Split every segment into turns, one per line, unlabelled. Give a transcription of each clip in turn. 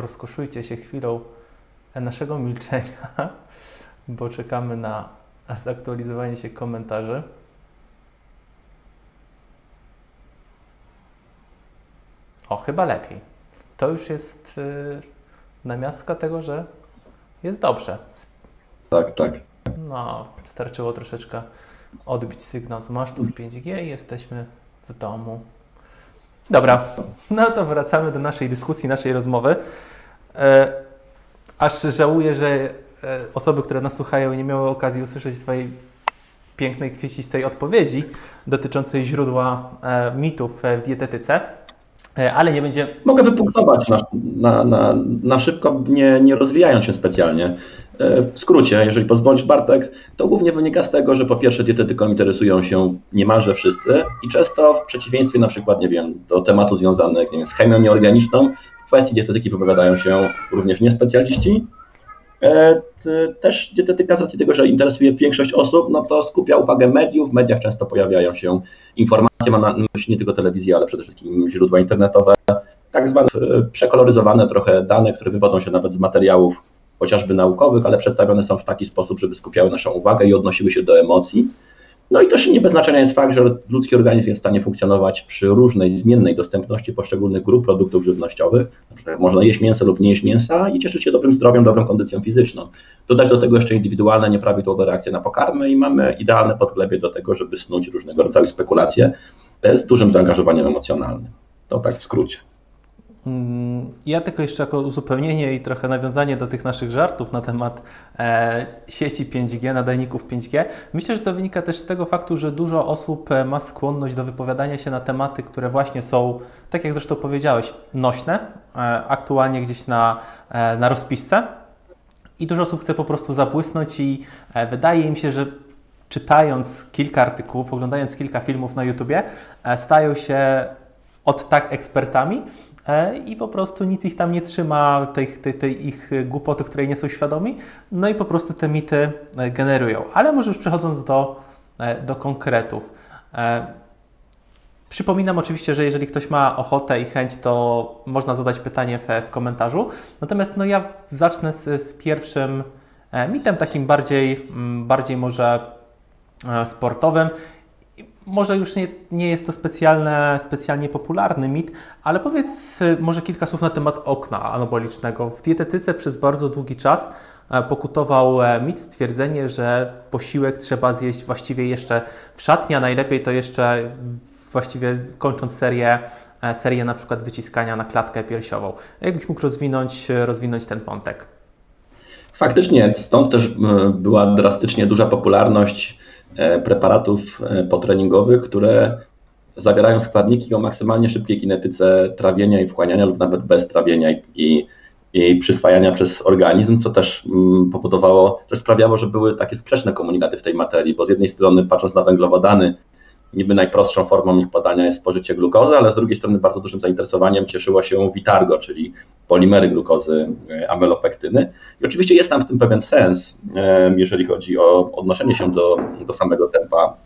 rozkoszujcie się chwilą naszego milczenia, bo czekamy na zaktualizowanie się komentarzy. O, chyba lepiej. To już jest yy, namiastka tego, że jest dobrze.
Tak, tak.
No, starczyło troszeczkę odbić sygnał z masztów 5G i jesteśmy w domu. Dobra, no to wracamy do naszej dyskusji, naszej rozmowy. E, aż żałuję, że e, osoby, które nas słuchają, nie miały okazji usłyszeć Twojej pięknej, kwiecistej odpowiedzi dotyczącej źródła e, mitów w dietetyce. Ale nie będzie.
Mogę wypunktować na, na, na, na szybko, nie, nie rozwijając się specjalnie. E, w skrócie, jeżeli pozwolisz, Bartek, to głównie wynika z tego, że po pierwsze dietetyką interesują się niemalże wszyscy i często w przeciwieństwie na przykład, nie wiem, do tematu związanych nie wiem, z chemią nieorganiczną, w kwestii dietetyki wypowiadają się również niespecjaliści. E, też dietetyka z racji tego, że interesuje większość osób, no to skupia uwagę mediów. W mediach często pojawiają się informacje, mam na myśli nie tylko telewizję, ale przede wszystkim źródła internetowe, tak zwane przekoloryzowane trochę dane, które wywodzą się nawet z materiałów chociażby naukowych, ale przedstawione są w taki sposób, żeby skupiały naszą uwagę i odnosiły się do emocji. No i też nie bez znaczenia jest fakt, że ludzki organizm jest w stanie funkcjonować przy różnej zmiennej dostępności poszczególnych grup produktów żywnościowych. Można jeść mięso lub nie jeść mięsa i cieszyć się dobrym zdrowiem, dobrą kondycją fizyczną. Dodać do tego jeszcze indywidualne, nieprawidłowe reakcje na pokarmy i mamy idealne podglebie do tego, żeby snuć różnego rodzaju spekulacje z dużym zaangażowaniem emocjonalnym. To tak w skrócie.
Mm, ja tylko jeszcze jako uzupełnienie i trochę nawiązanie do tych naszych żartów na temat e, sieci 5G, nadajników 5G. Myślę, że to wynika też z tego faktu, że dużo osób e, ma skłonność do wypowiadania się na tematy, które właśnie są, tak jak zresztą powiedziałeś, nośne, e, aktualnie gdzieś na, e, na rozpisce. I dużo osób chce po prostu zabłysnąć i e, wydaje im się, że czytając kilka artykułów, oglądając kilka filmów na YouTubie, e, stają się od tak ekspertami, i po prostu nic ich tam nie trzyma, tej, tej, tej, ich głupoty, której nie są świadomi, no i po prostu te mity e, generują. Ale może już przechodząc do, e, do konkretów. Przypominam oczywiście, że jeżeli ktoś ma ochotę i chęć, to można zadać pytanie w, w komentarzu. Natomiast no ja zacznę z, z pierwszym mitem, takim bardziej, mm, bardziej może sportowym może już nie, nie jest to specjalne, specjalnie popularny mit, ale powiedz y, może kilka słów na temat okna anabolicznego. W dietetyce przez bardzo długi czas e, pokutował e, mit, stwierdzenie, że posiłek trzeba zjeść właściwie jeszcze w szatni, a najlepiej to jeszcze właściwie kończąc serię, e, serię na przykład wyciskania na klatkę piersiową. Jakbyś mógł rozwinąć, rozwinąć ten wątek?
Faktycznie, stąd też była drastycznie duża popularność preparatów e, potreningowych, które zawierają składniki o maksymalnie szybkiej kinetyce trawienia i wchłaniania lub nawet bez trawienia i, i przyswajania przez organizm, co też mm, powodowało, też sprawiało, że były takie sprzeczne komunikaty w tej materii, bo z jednej strony patrząc na węglowodany niby najprostszą formą ich podania jest spożycie glukozy, ale z drugiej strony bardzo dużym zainteresowaniem cieszyło się Vitargo, czyli polimery glukozy, e, amylopektyny. I oczywiście jest tam w tym pewien sens, e, jeżeli chodzi o odnoszenie się do, do samego tempa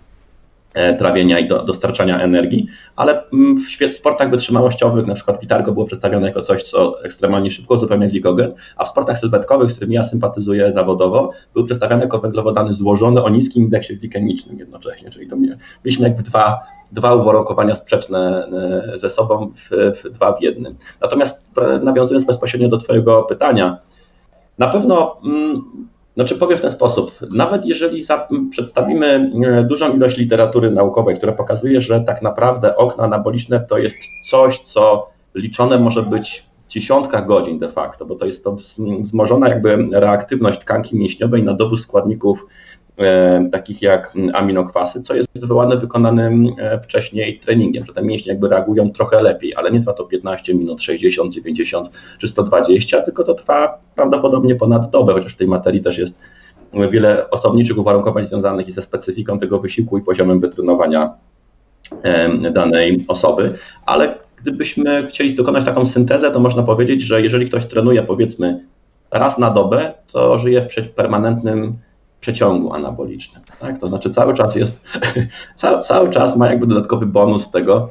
trawienia i do, dostarczania energii, ale mm, w sportach wytrzymałościowych, na przykład Vitargo było przedstawione jako coś, co ekstremalnie szybko uzupełnia glikogen, a w sportach sylwetkowych, z którymi ja sympatyzuję zawodowo, był przedstawiany jako węglowodany złożony o niskim indeksie glikemicznym jednocześnie, czyli to mnie, mieliśmy jakby dwa, dwa uwarunkowania sprzeczne e, ze sobą, w, w, dwa w jednym. Natomiast e, nawiązując bezpośrednio do Twojego pytania, na pewno mm, znaczy powiem w ten sposób, nawet jeżeli przedstawimy e, dużą ilość literatury naukowej, która pokazuje, że tak naprawdę okna anaboliczne to jest coś, co liczone może być w dziesiątkach godzin de facto, bo to jest to wzmożona jakby reaktywność tkanki mięśniowej na dobór składników takich jak aminokwasy, co jest wywołane wykonanym e, wcześniej treningiem, że te mięśnie jakby reagują trochę lepiej, ale nie trwa to 15 minut, 60, 90 czy 120, tylko to trwa prawdopodobnie ponad dobę, chociaż w tej materii też jest wiele osobniczych uwarunkowań związanych i ze specyfiką tego wysiłku i poziomem wytrenowania e, danej osoby, ale gdybyśmy chcieli dokonać taką syntezę, to można powiedzieć, że jeżeli ktoś trenuje powiedzmy raz na dobę, to żyje w permanentnym przeciągu anabolicznym. Tak? To znaczy cały czas jest, cały, cały czas ma jakby dodatkowy bonus tego,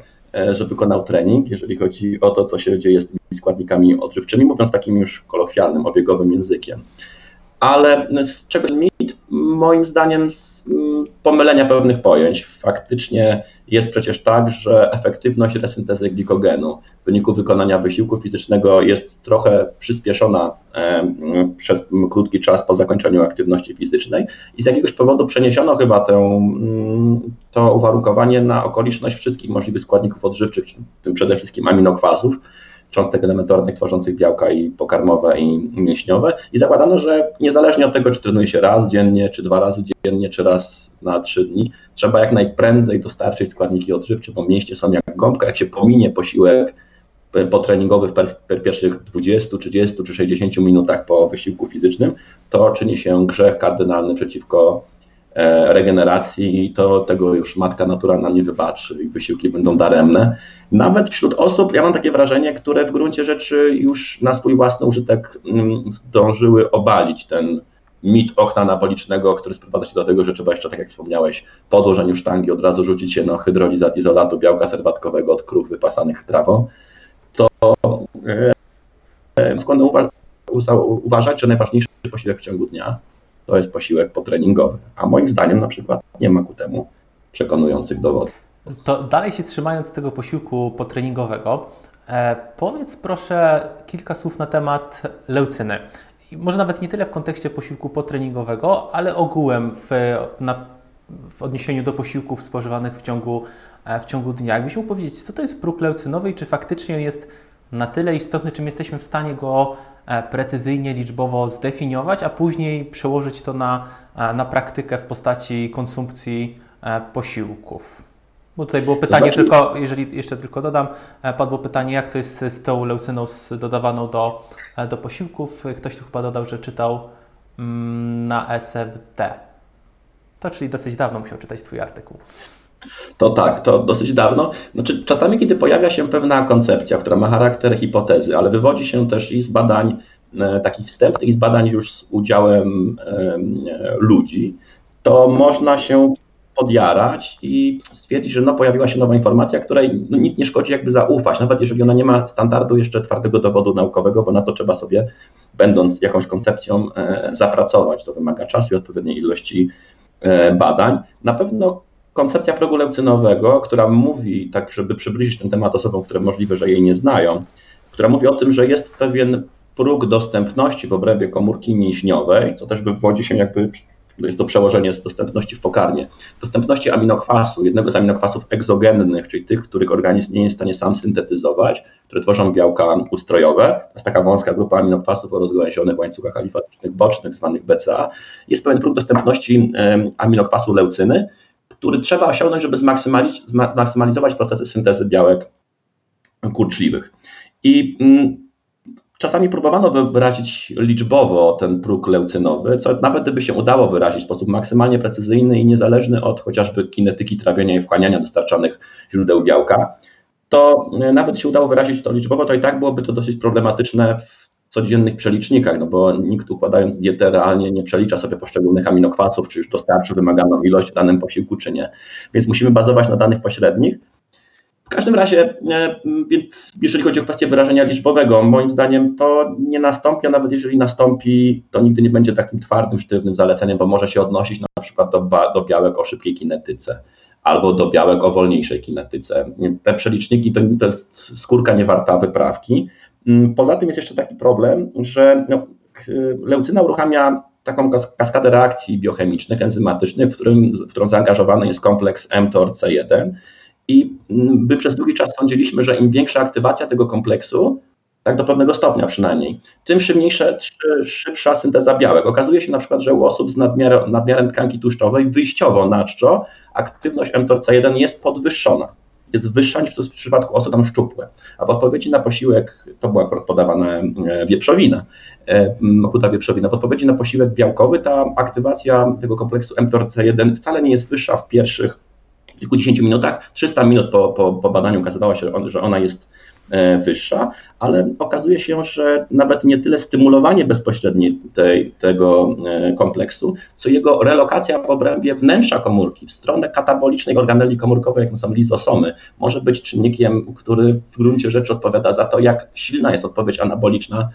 że wykonał trening, jeżeli chodzi o to, co się dzieje z tymi składnikami odżywczymi, mówiąc takim już kolokwialnym, obiegowym językiem ale z czegoś moim zdaniem, z mm, pomylenia pewnych pojęć. Faktycznie jest przecież tak, że efektywność resyntezy glikogenu w wyniku wykonania wysiłku fizycznego jest trochę przyspieszona przez krótki czas po zakończeniu aktywności fizycznej i z jakiegoś powodu przeniesiono chyba tę, mm, to uwarunkowanie na okoliczność wszystkich możliwych składników odżywczych, w tym przede wszystkim aminokwasów cząstek elementarnych tworzących białka i pokarmowe i mięśniowe. I zakładano, że niezależnie od tego, czy trenuje się raz dziennie, czy dwa razy dziennie, czy raz na trzy dni, trzeba jak najprędzej dostarczyć składniki odżywcze, bo mięśnie są jak gąbka, jak się pominie posiłek potreningowy w pierwszych 20, 30 czy 60 minutach po wysiłku fizycznym, to czyni się grzech kardynalny przeciwko E, regeneracji i to tego już matka natura nam nie wybaczy i wysiłki będą daremne. Nawet wśród osób, ja mam takie wrażenie, które w gruncie rzeczy już na swój własny użytek mm, zdążyły obalić ten mit okna anabolicznego, który sprowadza się do tego, że trzeba jeszcze, tak jak wspomniałeś, po odłożeniu sztangi od razu rzucić się na hydrolizat izolatu białka serwatkowego od krów wypasanych trawą, to e, skłonny uważać, że najważniejszy posiłek w ciągu dnia to jest posiłek potreningowy. A moim zdaniem na przykład nie ma ku temu przekonujących dowodów.
To dalej się trzymając tego posiłku potreningowego, e, powiedz proszę kilka słów na temat leucyny. I może nawet nie tyle w kontekście posiłku potreningowego, ale ogółem w, na, w odniesieniu do posiłków spożywanych w ciągu, e, w ciągu dnia. Jakbyś mógł powiedzieć, co to jest próg leucynowy i czy faktycznie jest na tyle istotny, czym jesteśmy w stanie go precyzyjnie, liczbowo zdefiniować, a później przełożyć to na, e, na praktykę w postaci konsumpcji e, posiłków. Bo tutaj było pytanie znaczy... tylko, jeżeli jeszcze tylko dodam, padło pytanie, jak to jest z tą leucyną dodawaną do, do posiłków. Ktoś tu chyba dodał, że czytał mm, na SFD. To czyli dosyć dawno musiał czytać Twój artykuł.
To tak, to dosyć dawno. Znaczy, czasami, kiedy pojawia się pewna koncepcja, która ma charakter hipotezy, ale wywodzi się też i z badań e, takich wstępnych, i z badań już z udziałem e, ludzi, to można się podjarać i stwierdzić, że no, pojawiła się nowa informacja, której no, nic nie szkodzi jakby zaufać, nawet jeżeli ona nie ma standardu jeszcze twardego dowodu naukowego, bo na to trzeba sobie, będąc jakąś koncepcją, e, zapracować. To wymaga czasu i odpowiedniej ilości badań. Na pewno koncepcja progu leucynowego, która mówi, tak żeby przybliżyć ten temat osobom, które możliwe, że jej nie znają, która mówi o tym, że jest pewien próg dostępności w obrębie komórki mięśniowej, co też wywodzi się jakby, jest to przełożenie z dostępności w pokarmie, dostępności aminokwasu, jednego z aminokwasów egzogennych, czyli tych, których organizm nie jest w stanie sam syntetyzować, które tworzą białka ustrojowe. To jest taka wąska grupa aminokwasów o rozgałęzionych łańcuchach alifatycznych bocznych, zwanych BCA. Jest pewien próg dostępności aminokwasu leucyny, który trzeba osiągnąć, żeby zmaksymalizować procesy syntezy białek kurczliwych. I mm, czasami próbowano wyrazić liczbowo ten próg leucynowy, co nawet gdyby się udało wyrazić w sposób maksymalnie precyzyjny i niezależny od chociażby kinetyki trawienia i wchłaniania dostarczanych źródeł białka, to e, nawet się udało wyrazić to liczbowo, to i tak byłoby to dosyć problematyczne w codziennych przelicznikach, no bo nikt układając dietę realnie nie przelicza sobie poszczególnych aminokwasów, czy już dostarczy wymaganą ilość w danym posiłku, czy nie. Więc musimy bazować na danych pośrednich. W każdym razie, e, więc jeżeli chodzi o kwestię wyrażenia liczbowego, moim zdaniem to nie nastąpi, a nawet jeżeli nastąpi, to nigdy nie będzie takim twardym, sztywnym zaleceniem, bo może się odnosić na przykład do, do białek o szybkiej kinetyce albo do białek o wolniejszej kinetyce. Te przeliczniki to, to jest skórka niewarta wyprawki, poza tym jest jeszcze taki problem, że no, leucyna uruchamia taką kaskadę reakcji biochemicznych, enzymatycznych, w, którym, w którą zaangażowany jest kompleks mTOR-C1 i mm, my przez długi czas sądziliśmy, że im większa aktywacja tego kompleksu, tak do pewnego stopnia przynajmniej, tym szybniejsza, szybsza synteza białek. Okazuje się na przykład, że u osób z nadmiarem, nadmiarem tkanki tłuszczowej wyjściowo na czczo aktywność mTOR-C1 jest podwyższona jest wyższa niż w przypadku osób tam szczupłe. A w odpowiedzi na posiłek, to była akurat podawana e, wieprzowina, e, chuda wieprzowina, w odpowiedzi na posiłek białkowy ta aktywacja tego kompleksu mTORC1 wcale nie jest wyższa w pierwszych kilkudziesięciu minutach. 300 minut po, po, po badaniu okazywało się, że ona jest e, wyższa, ale okazuje się, że nawet nie tyle stymulowanie bezpośrednie tej, tego e, kompleksu, co jego relokacja w obrębie wnętrza komórki, w stronę katabolicznej organeli komórkowej, jaką są lizosomy, może być czynnikiem, który w gruncie rzeczy odpowiada za to, jak silna jest odpowiedź anaboliczna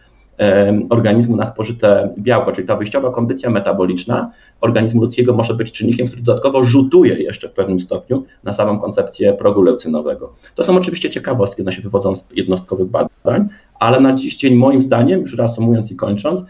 organizmu na spożyte białko, czyli ta wyjściowa kondycja metaboliczna organizmu ludzkiego może być czynnikiem, który dodatkowo rzutuje jeszcze w pewnym stopniu na samą koncepcję progu leucynowego. To są oczywiście ciekawostki, one się wywodzą z jednostkowych badań, ale na dziś dzień moim zdaniem, już reasumując i kończąc,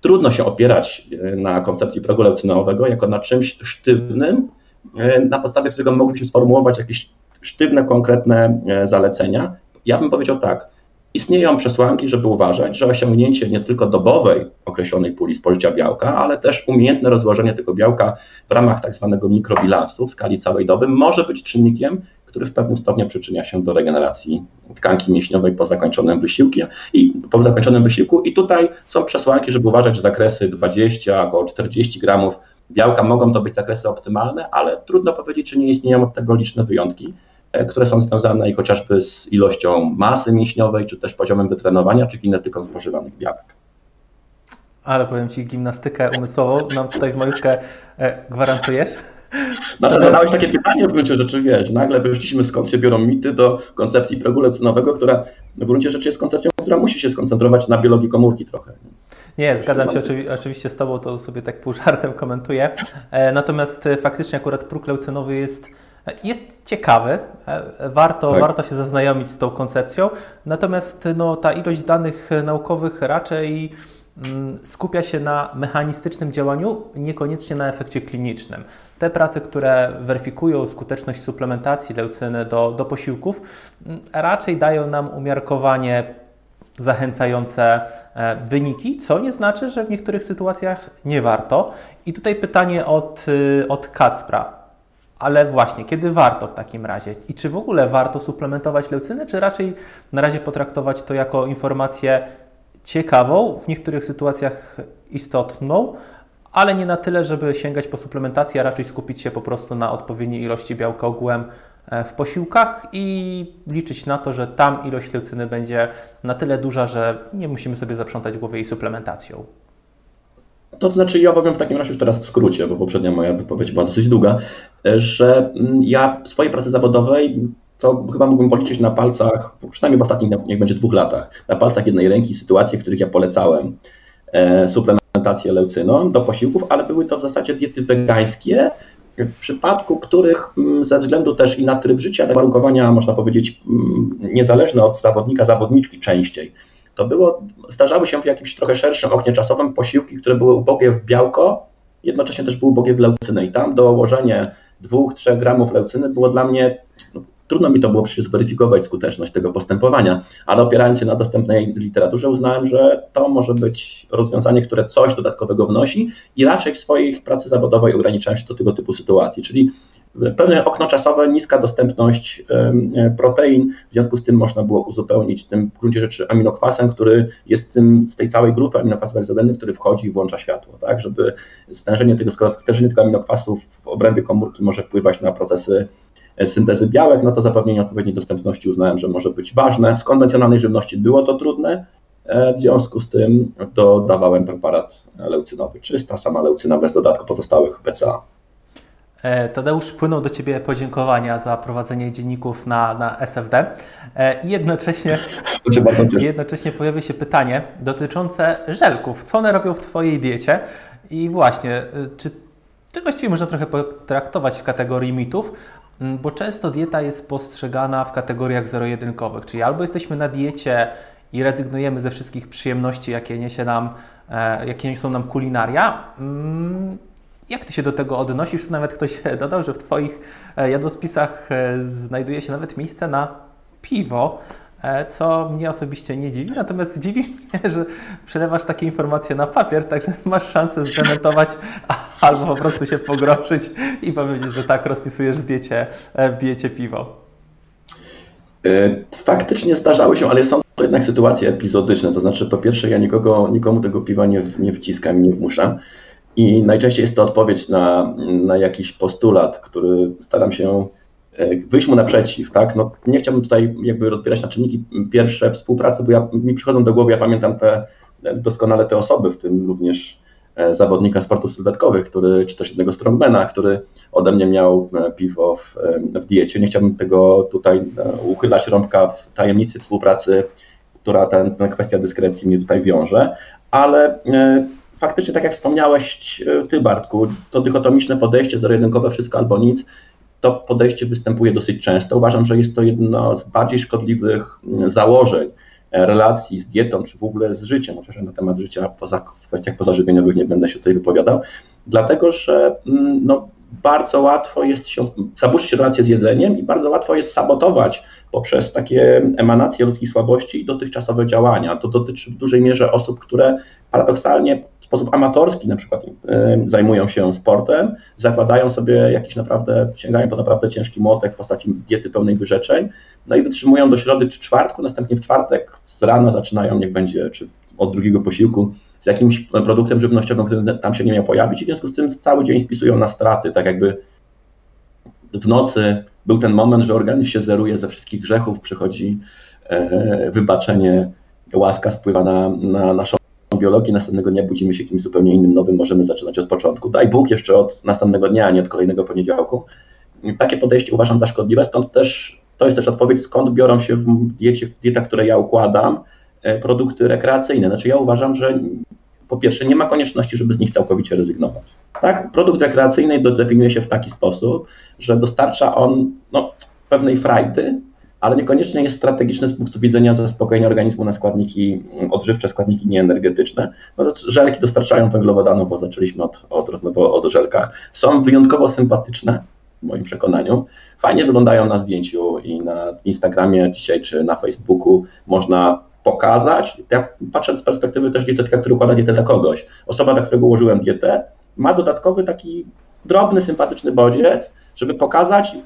trudno się opierać e, na koncepcji progu leucynowego jako na czymś sztywnym, e, na podstawie którego moglibyśmy sformułować jakieś sztywne, konkretne e, zalecenia. Ja bym powiedział tak, Istnieją przesłanki, żeby uważać, że osiągnięcie nie tylko dobowej określonej puli spożycia białka, ale też umiejętne rozłożenie tego białka w ramach tak zwanego mikrobilansu w skali całej doby może być czynnikiem, który w pewnym stopniu przyczynia się do regeneracji tkanki mięśniowej po zakończonym wysiłku i po zakończonym wysiłku. I tutaj są przesłanki, żeby uważać, że zakresy 20, około 40 gramów białka mogą to być zakresy optymalne, ale trudno powiedzieć, czy nie istnieją od tego liczne wyjątki. E, które są związane i chociażby z ilością masy mięśniowej, czy też poziomem wytrenowania, czy kinetyką spożywanych białek.
Ale powiem Ci, gimnastykę umysłową nam tutaj w majówkę e, gwarantujesz?
Znaczy, zadałeś takie pytanie w gruncie rzeczy, wiesz, nagle wyszliśmy skąd się biorą mity do koncepcji progu lecynowego, która w gruncie rzeczy jest koncepcją, która musi się skoncentrować na biologii komórki trochę.
Nie, zgadzam się oczywiście z Tobą, to sobie tak pół żartem komentuję. E, natomiast faktycznie akurat próg leucynowy jest jest ciekawy, e, warto, tak. warto się zaznajomić z tą koncepcją, natomiast no, ta ilość danych naukowych raczej mm, skupia się na mechanistycznym działaniu, niekoniecznie na efekcie klinicznym. Te prace, które weryfikują skuteczność suplementacji leucyny do, do posiłków, mm, raczej dają nam umiarkowanie zachęcające e, wyniki, co nie znaczy, że w niektórych sytuacjach nie warto. I tutaj pytanie od, y, od Kacpra. Ale właśnie, kiedy warto w takim razie? I czy w ogóle warto suplementować leucynę, czy raczej na razie potraktować to jako informację ciekawą, w niektórych sytuacjach istotną, ale nie na tyle, żeby sięgać po suplementację, a raczej skupić się po prostu na odpowiedniej ilości białka ogółem e, w posiłkach i liczyć na to, że tam ilość leucyny będzie na tyle duża, że nie musimy sobie zaprzątać głowy jej suplementacją.
To znaczy, ja powiem w takim razie już teraz w skrócie, bo poprzednia moja wypowiedź była dosyć długa, że mm, ja swojej pracy zawodowej to chyba mógłbym policzyć na palcach, przynajmniej w ostatnich, niech będzie dwóch latach, na palcach jednej ręki sytuacje, w których ja polecałem e, suplementację leucyną do posiłków, ale były to w zasadzie diety wegańskie, w przypadku których mm, ze względu też i na tryb życia, te warunkowania, można powiedzieć, mm, niezależne od zawodnika, zawodniczki częściej to było, zdarzały się w jakimś trochę szerszym oknie czasowym posiłki, które były ubogie w białko, jednocześnie też były ubogie w leucynę i tam dołożenie 2-3 gramów leucyny było dla mnie, no, trudno mi to było przecież zweryfikować skuteczność tego postępowania, ale opierając się na dostępnej literaturze uznałem, że to może być rozwiązanie, które coś dodatkowego wnosi i raczej w swojej pracy zawodowej ograniczałem się do tego typu sytuacji, czyli Pewne okno czasowe, niska dostępność protein, w związku z tym można było uzupełnić tym w gruncie rzeczy aminokwasem, który jest tym, z tej całej grupy aminokwasów egzogennych, który wchodzi i włącza światło, tak, żeby stężenie tego, stężenie tego aminokwasów w obrębie komórki może wpływać na procesy e, syntezy białek, no to zapewnienie odpowiedniej dostępności uznałem, że może być ważne. Z konwencjonalnej żywności było to trudne, e, w związku z tym dodawałem preparat leucynowy, czysta sama leucyna bez dodatku pozostałych BCA.
E, Tadeusz, płyną do Ciebie podziękowania za prowadzenie dzienników na, na SFD. E, I jednocześnie, jednocześnie pojawia się pytanie dotyczące żelków. Co one robią w Twojej diecie? I właśnie, e, czy Ty właściwie można trochę potraktować w kategorii mitów, bo często dieta jest postrzegana w kategoriach zero-jedynkowych, czyli albo jesteśmy na diecie i rezygnujemy ze wszystkich przyjemności, jakie niesie nam, jakie niosą nam kulinaria, jak Ty się do tego odnosisz? Tu nawet ktoś dodał, że w Twoich e, jadłospisach e, znajduje się nawet miejsce na piwo, e, co mnie osobiście nie dziwi, natomiast dziwi mnie, że przelewasz takie informacje na papier, także masz szansę zdementować albo po prostu się pogroszyć i powiedzieć, że tak, rozpisujesz w diecie, w diecie piwo.
Faktycznie zdarzały się, ale są to jednak sytuacje epizodyczne. To znaczy, po pierwsze, ja nikogo, nikomu tego piwa nie, nie wciskam i nie wmuszam. I najczęściej jest to odpowiedź na, na jakiś postulat, który staram się wyjść mu naprzeciw, tak? No, nie chciałbym tutaj jakby rozbierać na czynniki pierwsze współpracy, bo ja, mi przychodzą do głowy, ja pamiętam te doskonale te osoby, w tym również E, zawodnika sportów sylwetkowych, który, czy też jednego strongmana, który ode mnie miał e, piwo w, e, w diecie. Nie chciałbym tego tutaj uchylać rąbka w tajemnicy współpracy, która ten, ten kwestia dyskrecji mnie tutaj wiąże, ale faktycznie, tak jak wspomniałeś Ty, Bartku, to dychotomiczne podejście zero-jedynkowe, wszystko albo nic, to podejście występuje dosyć często. Uważam, że jest to jedno z bardziej szkodliwych założeń relacji z dietą, czy w ogóle z życiem, chociaż na temat życia poza, w kwestiach pozażywieniowych nie będę się tutaj wypowiadał, dlatego że mm, no, bardzo łatwo jest się zaburzyć relację z jedzeniem i bardzo łatwo jest sabotować poprzez takie emanacje ludzkich słabości i dotychczasowe działania. To dotyczy w dużej mierze osób, które paradoksalnie w sposób amatorski na przykład zajmują się sportem, zakładają sobie jakiś naprawdę, sięgają po naprawdę ciężki młotek w postaci diety pełnej wyrzeczeń, no i wytrzymują do środy czy czwartku, następnie w czwartek z rana zaczynają, niech będzie, czy od drugiego posiłku, z jakimś produktem żywnościowym, który tam się nie miał pojawić i w związku z tym cały dzień spisują na straty, tak jakby w nocy był ten moment, że organizm się zeruje ze wszystkich grzechów, przychodzi e, wybaczenie, łaska spływa na, na naszą biologię, następnego dnia budzimy się kimś zupełnie innym, nowym, możemy zaczynać od początku. Daj Bóg jeszcze od następnego dnia, a nie od kolejnego poniedziałku. Takie podejście uważam za szkodliwe, stąd też to jest też odpowiedź, skąd biorą się w diecie, dietach, które ja układam, produkty rekreacyjne. Znaczy ja uważam, że po pierwsze nie ma konieczności, żeby z nich całkowicie rezygnować. Tak, produkt rekreacyjny definiuje się w taki sposób, że dostarcza on no, pewnej frajdy, ale niekoniecznie jest strategiczny z punktu widzenia zaspokojenia organizmu na składniki odżywcze, składniki nieenergetyczne. No, żelki dostarczają węglowodanu, bo zaczęliśmy od, od rozmowy o żelkach. Są wyjątkowo sympatyczne, w moim przekonaniu. Fajnie wyglądają na zdjęciu i na Instagramie dzisiaj czy na Facebooku można pokazać. Ja patrzę z perspektywy też dietetyka, który układa dietę dla kogoś. Osoba, dla którego ułożyłem dietę, ma dodatkowy taki drobny, sympatyczny bodziec, żeby pokazać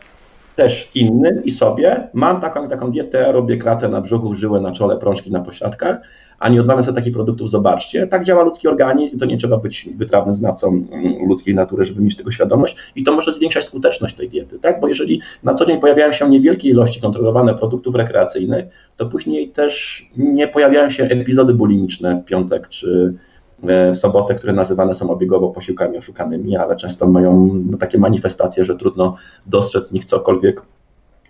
też innym i sobie, mam taką taką dietę, robię kratę na brzuchu, żyłę na czole, prążki na pośladkach, a nie odmawiam sobie takich produktów, zobaczcie. Tak działa ludzki organizm to nie trzeba być wytrawnym znawcą mm, ludzkiej natury, żeby mieć tego świadomość i to może zwiększać skuteczność tej diety, tak? Bo jeżeli na co dzień pojawiają się niewielkie ilości kontrolowane produktów rekreacyjnych, to później też nie pojawiają się epizody bulimiczne w piątek czy e, w sobotę, które nazywane są obiegowo posiłkami oszukanymi, ale często mają no, takie manifestacje, że trudno dostrzec w nich cokolwiek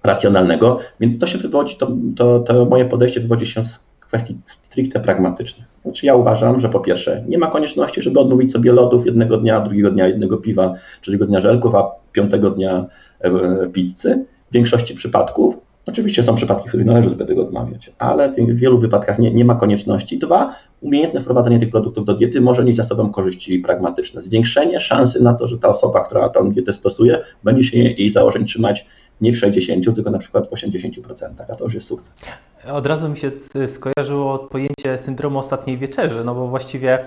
racjonalnego, więc to się wywodzi, to, to, to moje podejście wywodzi się z kwestii stricte pragmatycznych. Znaczy ja uważam, że po pierwsze nie ma konieczności, żeby odmówić sobie lodów jednego dnia, drugiego dnia jednego piwa, trzeciego dnia żelków, a piątego dnia e, pizzy. W większości przypadków Oczywiście są przypadki, w których należy sobie tego odmawiać, ale w wielu wypadkach nie, nie ma konieczności. Dwa, umiejętne wprowadzenie tych produktów do diety może nieść za sobą korzyści pragmatyczne. Zwiększenie szansy na to, że ta osoba, która tę dietę stosuje, będzie się jej założeń trzymać nie w 60, tylko na przykład w 80%, a to już jest sukces.
Od razu mi się skojarzyło pojęcie syndromu ostatniej wieczerzy, no bo właściwie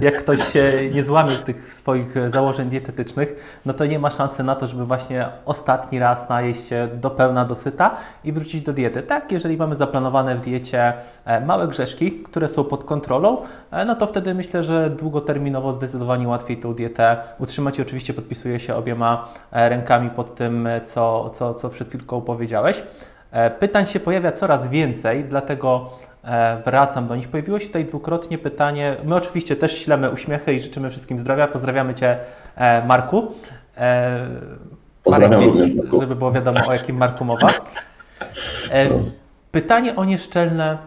jak ktoś się nie złamie tych swoich założeń dietetycznych, no to nie ma szansy na to, żeby właśnie ostatni raz najeść się do pełna dosyta i wrócić do diety. Tak, jeżeli mamy zaplanowane w diecie e, małe grzeszki, które są pod kontrolą, e, no to wtedy myślę, że długoterminowo zdecydowanie łatwiej tą dietę utrzymać i oczywiście podpisuję się obiema e, rękami pod tym, co, co, co przed chwilką powiedziałeś. Pytań się pojawia coraz więcej, dlatego E, wracam do nich. Pojawiło się tutaj dwukrotnie pytanie. My oczywiście też ślemy uśmiechy i życzymy wszystkim zdrowia. Pozdrawiamy Cię, e, Marku.
E, Pozdrawiam miejsc,
żeby było wiadomo, o jakim Marku mowa. Pytanie o nieszczelne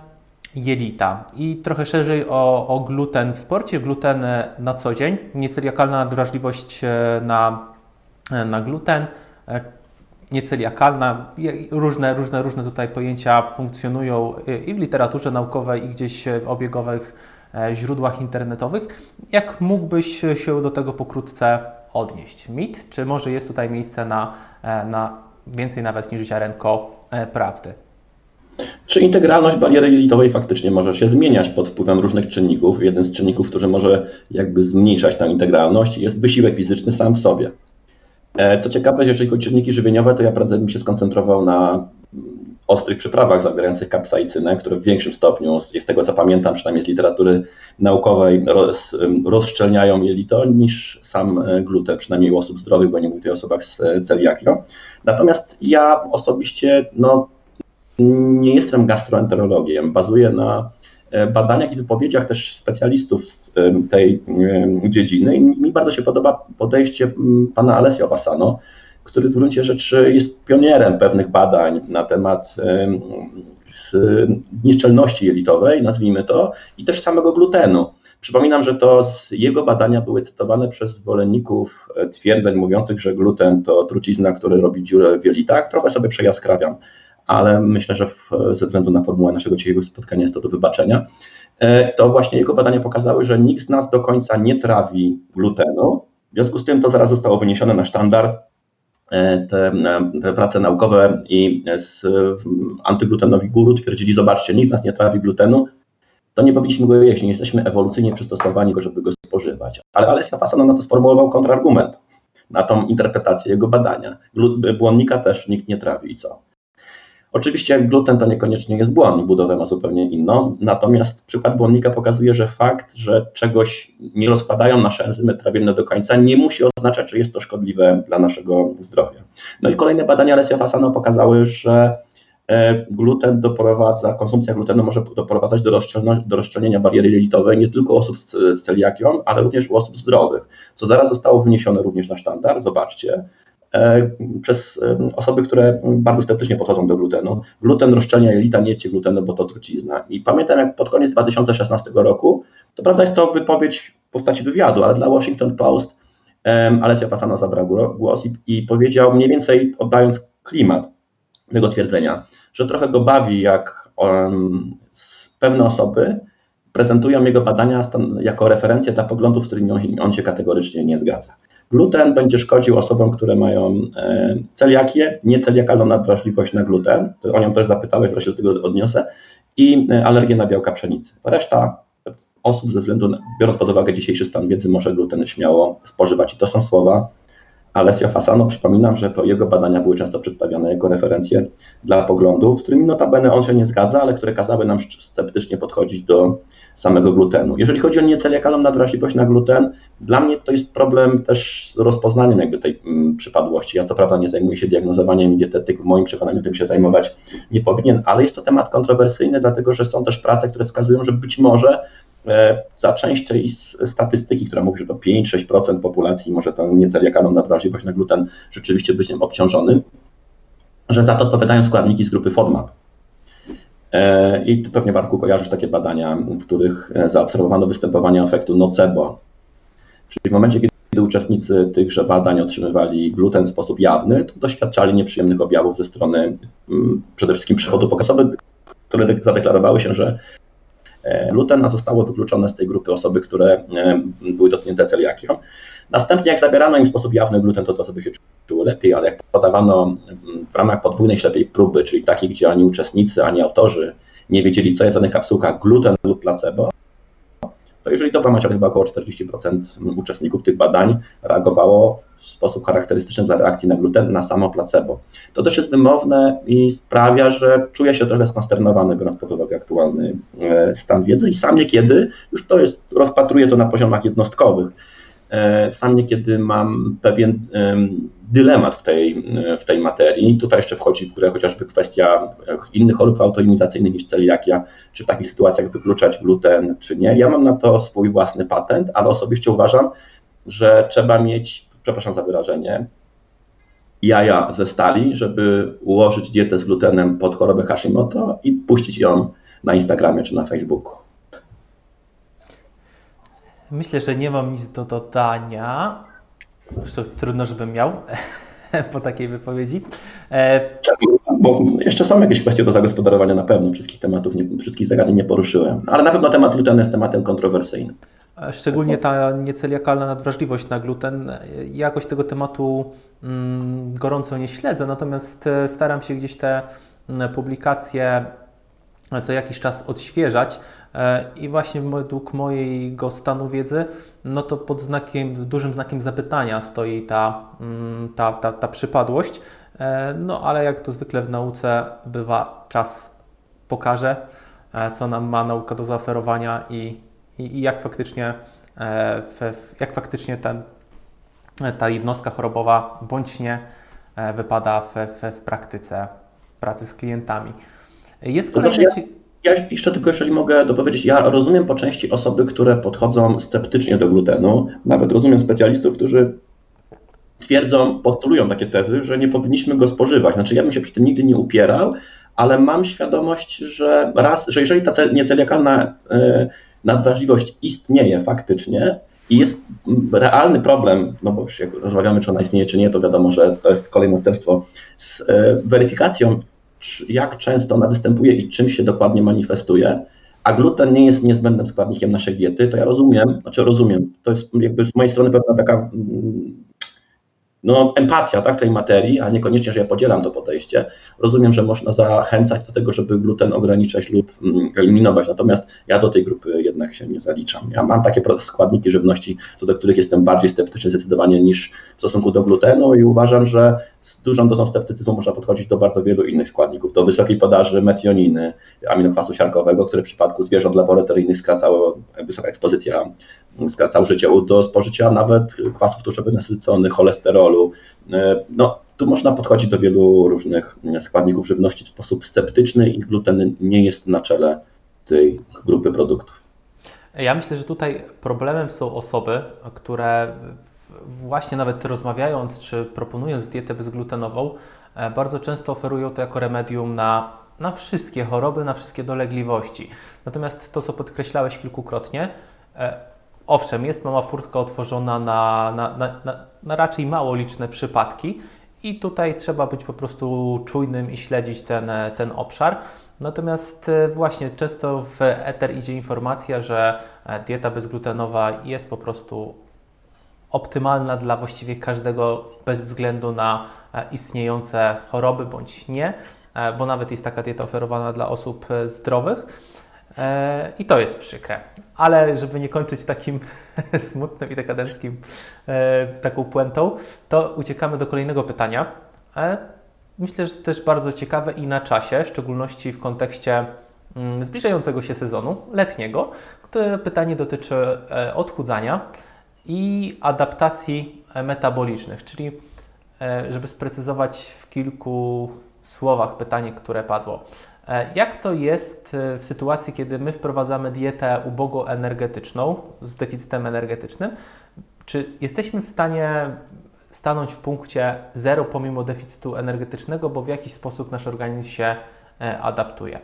jelita i trochę szerzej o, o gluten w sporcie, gluten na co dzień, nieceliakalna wrażliwość na, na gluten nieceliakalna. Różne, różne, różne tutaj pojęcia funkcjonują i w literaturze naukowej, i gdzieś w obiegowych e, źródłach internetowych. Jak mógłbyś się do tego pokrótce odnieść? Mit, czy może jest tutaj miejsce na, e, na więcej nawet niż ziarenko e, prawdy?
Czy integralność bariery jelitowej faktycznie może się zmieniać pod wpływem różnych czynników? Jeden z czynników, który może jakby zmniejszać tę integralność, jest wysiłek fizyczny sam w sobie. E, co ciekawe, jeżeli chodzi o czynniki żywieniowe, to ja prędzej bym się skoncentrował na ostrych przyprawach zawierających kapsaicynę, które w większym stopniu, z tego co pamiętam, przynajmniej z literatury naukowej, roz, rozszczelniają jelito niż sam e, gluten, przynajmniej u osób zdrowych, bo nie mówię o osobach z celiakią. Natomiast ja osobiście no, nie jestem gastroenterologiem, bazuję na e, badaniach i wypowiedziach też specjalistów z tej dziedziny i mi bardzo się podoba podejście pana Alessio Vassano, który w gruncie rzeczy jest pionierem pewnych badań na temat nieszczelności jelitowej, nazwijmy to, i też samego glutenu. Przypominam, że to z jego badania były cytowane przez zwolenników e, twierdzeń mówiących, że gluten to trucizna, który robi dziurę w jelitach. Trochę sobie przejaskrawiam, ale myślę, że w, ze względu na formułę naszego dzisiejszego spotkania jest to do wybaczenia. E, to właśnie jego badania pokazały, że nikt z nas do końca nie trawi glutenu. W związku z tym to zaraz zostało wyniesione na sztandar E, te, e, te, prace naukowe i z antyglutenowi guru twierdzili, zobaczcie, nikt z nas nie trawi glutenu, to nie powinniśmy go jeść, nie jesteśmy ewolucyjnie przystosowani, go, żeby go spożywać. Ale Alessia Fasano na to sformułował kontrargument, na tą interpretację jego badania. Błonnika też nikt nie trawi i co? Oczywiście gluten to niekoniecznie jest błonnik, budowę ma zupełnie inną, natomiast przykład błonnika pokazuje, że fakt, że czegoś nie rozpadają nasze enzymy trawienne do końca, nie musi oznaczać, że jest to szkodliwe dla naszego zdrowia. No i kolejne badania Alessia Fasano pokazały, że e, gluten doprowadza, konsumpcja glutenu może doprowadzać do, do rozszczelnienia bariery jelitowej nie tylko osób z, z celiakią, ale również u osób zdrowych, co zaraz zostało wyniesione również na sztandar. Zobaczcie, przez e, osoby, które bardzo sceptycznie podchodzą do glutenu. Gluten rozszczelnia jelita, nie jedzcie glutenu, bo to trucizna. I pamiętam, jak pod koniec 2016 roku, to prawda jest to wypowiedź w postaci wywiadu, ale dla Washington Post Alessia Fasano zabrał głos i, i powiedział mniej więcej oddając klimat tego twierdzenia, że trochę go bawi, jak um, pewne osoby prezentują jego badania jako referencję dla poglądów, z którymi on się kategorycznie nie zgadza. Gluten będzie szkodził osobom, które mają e, celiakię, nieceliakalną nadwrażliwość na gluten, o nią też zapytałeś, wreszcie do tego odniosę, i e, alergię na białka pszenicy. Reszta osób ze względu, na, biorąc pod uwagę dzisiejszy stan wiedzy, może gluten śmiało spożywać. I to są słowa Alessio Fasano, przypominam, że to jego badania były często przedstawiane jako referencje dla poglądów, z którymi notabene on się nie zgadza, ale które kazały nam sceptycznie podchodzić do samego glutenu. Jeżeli chodzi o nieceliakalną nadwrażliwość na gluten, dla mnie to jest problem też z rozpoznaniem jakby tej mm, przypadłości. Ja co prawda nie zajmuję się diagnozowaniem dietetyk w moim przekonaniu tym się zajmować nie powinien, ale jest to temat kontrowersyjny, dlatego że są też prace, które wskazują, że być może za część tej statystyki, która mówi, że to 5-6% populacji może tą nieceliakalną nadwrażliwość na gluten rzeczywiście być nią obciążony, że za to odpowiadają składniki z grupy FODMAP. E, I ty pewnie Bartku kojarzysz takie badania, w których e, zaobserwowano występowanie efektu nocebo. Czyli w momencie, kiedy uczestnicy tychże badań otrzymywali gluten w sposób jawny, to doświadczali nieprzyjemnych objawów ze strony mm, przede wszystkim przewodu pokazowych, które zadeklarowały się, że e, gluten, a zostało wykluczone z tej grupy osoby, które były dotknięte celiakią. Następnie jak zabierano im w sposób jawny gluten, to te osoby się czuły lepiej, ale jak podawano w ramach podwójnej ślepej próby, czyli takiej, gdzie ani uczestnicy, ani autorzy nie wiedzieli, co jest w danych kapsułkach, gluten lub placebo, to jeżeli dobra macie, chyba około 40% uczestników tych badań reagowało w sposób charakterystyczny dla reakcji na gluten na samo placebo. To też jest wymowne i sprawia, że czuję się trochę skonsternowany, biorąc pod uwagę aktualny e, stan wiedzy i sam niekiedy, już to jest, rozpatruję to na poziomach jednostkowych, E, sam niekiedy mam pewien dylemat w tej, w tej materii. Tutaj jeszcze wchodzi w grę chociażby kwestia innych chorób autoimmunizacyjnych niż celiakia, czy w takich sytuacjach wykluczać gluten, czy nie. Ja mam na to swój własny patent, ale osobiście uważam, że trzeba mieć, przepraszam za wyrażenie, jaja ze stali, żeby ułożyć dietę z glutenem pod chorobę Hashimoto i puścić ją na Instagramie czy na Facebooku.
Myślę, że nie mam nic do dodania. Zresztą trudno, żebym miał po takiej wypowiedzi.
E... Bo jeszcze są jakieś kwestie do zagospodarowania na pewno. Wszystkich tematów, nie, wszystkich zagadnień nie poruszyłem. Ale na pewno temat glutenu jest tematem kontrowersyjnym.
Szczególnie ta nieceliakalna nadwrażliwość na gluten. Jakoś tego tematu mm, gorąco nie śledzę, natomiast e, staram się gdzieś te mm, publikacje co jakiś czas odświeżać. E, I właśnie według mojego stanu wiedzy, no to pod znakiem, dużym znakiem zapytania stoi ta, mm, ta, ta, ta przypadłość. No ale jak to zwykle w nauce bywa, czas pokaże, co nam ma nauka do zaoferowania i, i, i jak faktycznie, jak faktycznie ten, ta jednostka chorobowa bądź nie wypada w, w, w praktyce pracy z klientami.
Jest znaczy, ja, jeszcze tylko, jeżeli mogę dopowiedzieć, ja rozumiem po części osoby, które podchodzą sceptycznie do glutenu, nawet rozumiem specjalistów, którzy twierdzą, postulują takie tezy, że nie powinniśmy go spożywać. Znaczy, ja bym się przy tym nigdy nie upierał, ale mam świadomość, że raz, że jeżeli ta nieceliakalna e, nadwrażliwość istnieje faktycznie i jest realny problem, no bo jak rozmawiamy, czy ona istnieje, czy nie, to wiadomo, że to jest kolejne sterstwo z e, weryfikacją jak często ona występuje i czym się dokładnie manifestuje, a gluten nie jest niezbędnym składnikiem naszej diety, to ja rozumiem, znaczy rozumiem, to jest jakby z mojej strony pewna taka mm, no, empatia tak, tej materii, a niekoniecznie, że ja podzielam to podejście. Rozumiem, że można zachęcać do tego, żeby gluten ograniczać lub mm, eliminować, natomiast ja do tej grupy jednak się nie zaliczam. Ja mam takie składniki żywności, co do których jestem bardziej sceptyczny zdecydowanie niż w stosunku do glutenu i uważam, że z dużą dozą sceptycyzmu można podchodzić do bardzo wielu innych składników, do wysokiej podaży metioniny, aminokwasu siarkowego, które w przypadku zwierząt laboratoryjnych skracało, wysoka ekspozycja skracał życie, do spożycia nawet kwasów tłuszczowych nasyconych, cholesterolu. E, no, tu można podchodzić do wielu różnych składników żywności w sposób sceptyczny i gluten nie jest na czele tej grupy produktów.
Ja myślę, że tutaj problemem są osoby, które właśnie nawet rozmawiając czy proponując dietę bezglutenową, e, bardzo często oferują to jako remedium na, na wszystkie choroby, na wszystkie dolegliwości. Natomiast to, co podkreślałeś kilkukrotnie, e, owszem, jest mała furtka otworzona na, na, na, na, raczej mało liczne przypadki i tutaj trzeba być po prostu czujnym i śledzić ten, ten obszar. Natomiast e, właśnie często w eter idzie informacja, że dieta bezglutenowa jest po prostu optymalna dla właściwie każdego bez względu na e, istniejące choroby bądź nie, e, bo nawet jest taka dieta oferowana dla osób e, zdrowych. I to jest przykre. Ale żeby nie kończyć takim smutnym i dekadenckim taką puentą, to uciekamy do kolejnego pytania. Myślę, że też bardzo ciekawe i na czasie, w szczególności w kontekście mm, zbliżającego się sezonu letniego. które pytanie dotyczy odchudzania i adaptacji e, metabolicznych, czyli e, żeby sprecyzować w kilku słowach pytanie, które padło. E, jak to jest w sytuacji, kiedy my wprowadzamy dietę ubogo-energetyczną z deficytem energetycznym? Czy jesteśmy w stanie stanąć w punkcie zero pomimo deficytu energetycznego, bo w jakiś sposób nasz organizm się adaptuje?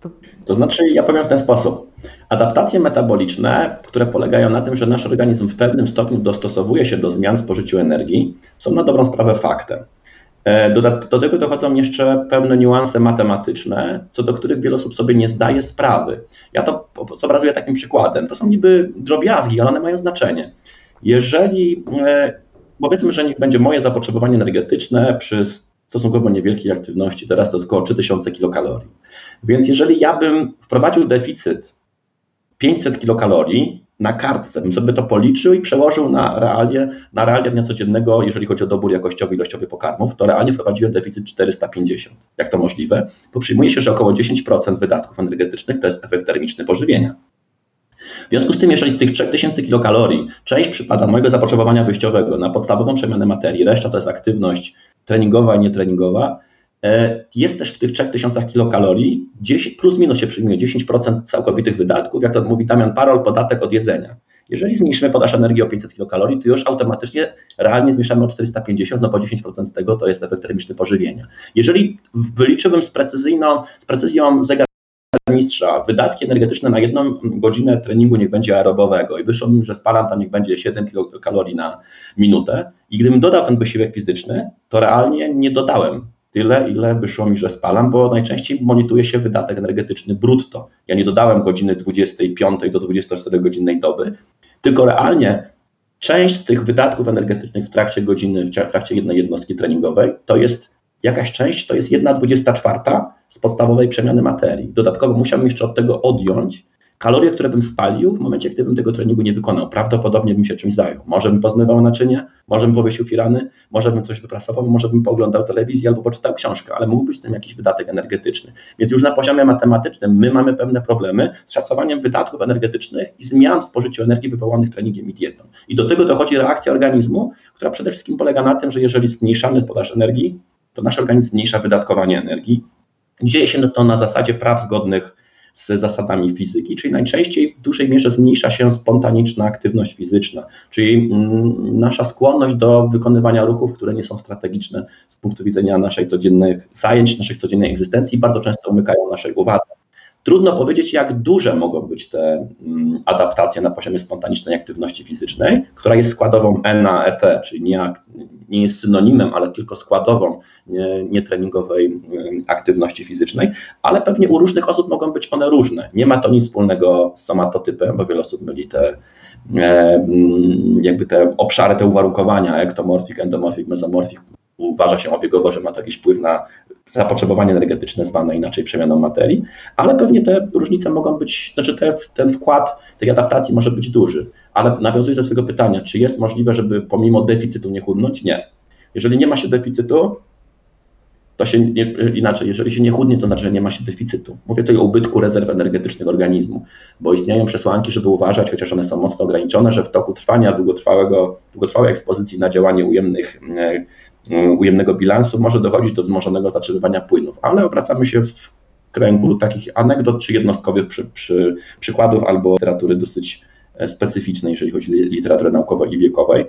To... to znaczy, ja powiem w ten sposób. Adaptacje metaboliczne, które polegają na tym, że nasz organizm w pewnym stopniu dostosowuje się do zmian w spożyciu energii, są na dobrą sprawę faktem. E, do, tego dochodzą jeszcze pewne niuanse matematyczne, co do których wiele osób sobie nie zdaje sprawy. Ja to zobrazuję takim przykładem. To są niby drobiazgi, ale one mają znaczenie. Jeżeli e, powiedzmy, że niech będzie moje zapotrzebowanie energetyczne przy stosunkowo niewielkiej aktywności, teraz to jest około 3000 kilokalorii. Więc jeżeli ja bym wprowadził deficyt 500 kilokalorii na kartce, bym sobie to policzył i przełożył na realia, na realia dnia codziennego, jeżeli chodzi o dobór jakościowy, ilościowy pokarmów, to realnie wprowadziłem deficyt 450. Jak to możliwe? Bo przyjmuje się, że około 10% wydatków energetycznych to jest efekt termiczny pożywienia. W związku z tym, jeżeli z tych 3000 kilokalorii część przypada mojego zapotrzebowania wyjściowego na podstawową przemianę materii, reszta to jest aktywność treningowa i nietreningowa, jest też w tych 3000 kilokalorii 10, plus minus się przyjmuje 10% całkowitych wydatków, jak to mówi Damian Parol, podatek od jedzenia. Jeżeli zmniejszymy podaż energii o 500 kilokalorii, to już automatycznie realnie zmniejszamy o 450, no bo 10% z tego to jest efekt termiczny pożywienia. Jeżeli wyliczyłbym z, precyzyjną, z precyzją zegar mistrza wydatki energetyczne na jedną godzinę treningu niech będzie aerobowego i wyszło mi, że spalam tam niech będzie 7 kilokalorii na minutę i gdybym dodał ten wysiłek fizyczny, to realnie nie dodałem tyle, ile wyszło mi, że spalam, bo najczęściej monitoruje się wydatek energetyczny brutto. Ja nie dodałem godziny 25 do 24 godzinnej doby, tylko realnie część tych wydatków energetycznych w trakcie godziny, w trakcie jednej jednostki treningowej, to jest jakaś część, to jest jedna 24 z podstawowej przemiany materii. Dodatkowo musiałbym jeszcze od tego odjąć kalorie, które bym spalił w momencie, gdybym tego treningu nie wykonał. Prawdopodobnie bym się czymś zajął. Może bym pozmywał naczynie, może bym powiesił firany, może bym coś wyprasował, może bym pooglądał telewizję albo poczytał książkę, ale mógł być tym jakiś wydatek energetyczny. Więc już na poziomie matematycznym my mamy pewne problemy z szacowaniem wydatków energetycznych i zmian w spożyciu energii wywołanych treningiem i dietą. I do tego dochodzi reakcja organizmu, która przede wszystkim polega na tym, że jeżeli zmniejszamy podaż energii, to nasz organizm zmniejsza wydatkowanie energii. Dzieje się to na zasadzie praw zgodnych z zasadami fizyki, czyli najczęściej w dużej mierze zmniejsza się spontaniczna aktywność fizyczna, czyli mm, nasza skłonność do wykonywania ruchów, które nie są strategiczne z punktu widzenia naszej codziennych zajęć, naszej codziennej egzystencji, bardzo często umykają naszej uwadze. Trudno powiedzieć, jak duże mogą być te mm, adaptacje na poziomie spontanicznej aktywności fizycznej, która jest składową N na ET, czyli nie, nie jest synonimem, ale tylko składową nietreningowej nie aktywności fizycznej, ale pewnie u różnych osób mogą być one różne. Nie ma to nic wspólnego z somatotypem, bo wiele osób myli te e, jakby te obszary, te uwarunkowania, ektomorfik, endomorfik, mezomorfik, uważa się obiegowo, że ma to jakiś wpływ na zapotrzebowanie energetyczne zwane inaczej przemianą materii, ale pewnie te różnice mogą być, znaczy te, ten wkład tej adaptacji może być duży. Ale nawiązując do Twojego pytania, czy jest możliwe, żeby pomimo deficytu nie chudnąć? Nie. Jeżeli nie ma się deficytu, to się nie, inaczej, jeżeli się nie chudnie, to znaczy, że nie ma się deficytu. Mówię tutaj o ubytku rezerw energetycznych organizmu, bo istnieją przesłanki, żeby uważać, chociaż one są mocno ograniczone, że w toku trwania długotrwałego, długotrwałej ekspozycji na działanie ujemnych ujemnego bilansu może dochodzić do wzmożonego zatrzymywania płynów, ale obracamy się w kręgu takich anegdot czy jednostkowych przy, przy, przykładów albo literatury dosyć e, specyficznej, jeżeli chodzi o literaturę naukową i wiekowej.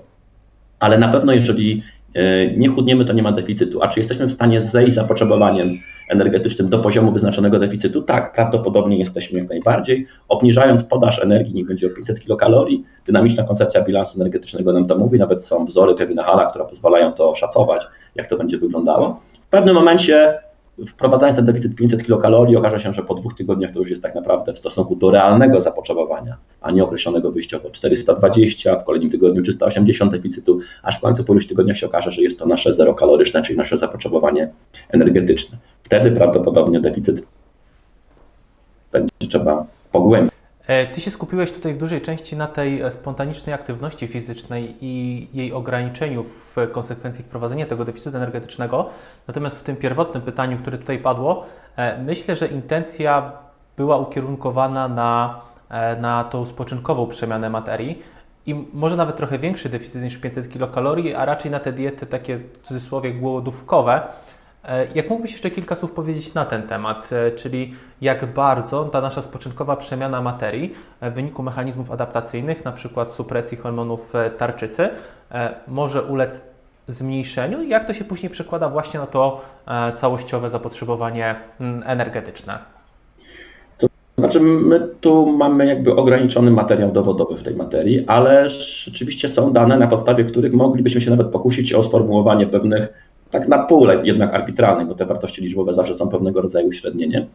Ale na pewno, jeżeli e, nie chudniemy, to nie ma deficytu. A czy jesteśmy w stanie zejść zapotrzebowaniem energetycznym do poziomu wyznaczonego deficytu? Tak, prawdopodobnie jesteśmy jak najbardziej. Obniżając podaż energii, niech będzie o 500 kilokalorii, dynamiczna koncepcja bilansu energetycznego nam to mówi, nawet są wzory Kevina Hala, które pozwalają to szacować, jak to będzie wyglądało. W pewnym momencie wprowadzając ten deficyt 500 kilokalorii, okaże się, że po dwóch tygodniach to już jest tak naprawdę w stosunku do realnego zapotrzebowania, a nie określonego wyjściowo 420, w kolejnym tygodniu 380 deficytu, aż w końcu po iluś tygodniach się okaże, że jest to nasze zero kaloryczne, czyli nasze zapotrzebowanie energetyczne. Wtedy prawdopodobnie deficyt będzie trzeba pogłębić.
E, ty się skupiłeś tutaj w dużej części na tej e, spontanicznej aktywności fizycznej i jej ograniczeniu w konsekwencji wprowadzenia tego deficytu energetycznego. Natomiast w tym pierwotnym pytaniu, które tutaj padło, e, myślę, że intencja była ukierunkowana na, na tą spoczynkową przemianę materii i może nawet trochę większy deficyt niż 500 kilokalorii, a raczej na te diety takie w cudzysłowie głodówkowe, jak mógłbyś jeszcze kilka słów powiedzieć na ten temat, e, czyli jak bardzo ta nasza spoczynkowa przemiana materii e, w wyniku mechanizmów adaptacyjnych, na przykład supresji hormonów tarczycy, może ulec zmniejszeniu i jak to się później przekłada właśnie na to całościowe zapotrzebowanie mm, energetyczne?
To znaczy, my tu mamy jakby ograniczony materiał dowodowy w tej materii, ale rzeczywiście są dane, na podstawie których moglibyśmy się nawet pokusić o sformułowanie pewnych tak na pół jednak arbitralnych, bo te wartości liczbowe zawsze są pewnego rodzaju uśrednieniem.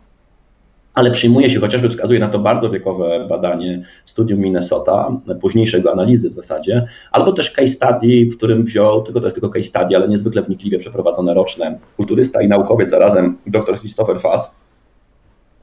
Ale przyjmuje się, chociażby wskazuje na to bardzo wiekowe badanie studium Minnesota, późniejszego analizy w zasadzie, albo też case study, w którym wziął, tylko to jest tylko case study, ale niezwykle wnikliwie przeprowadzone roczne, kulturysta i naukowiec zarazem dr Christopher Fass.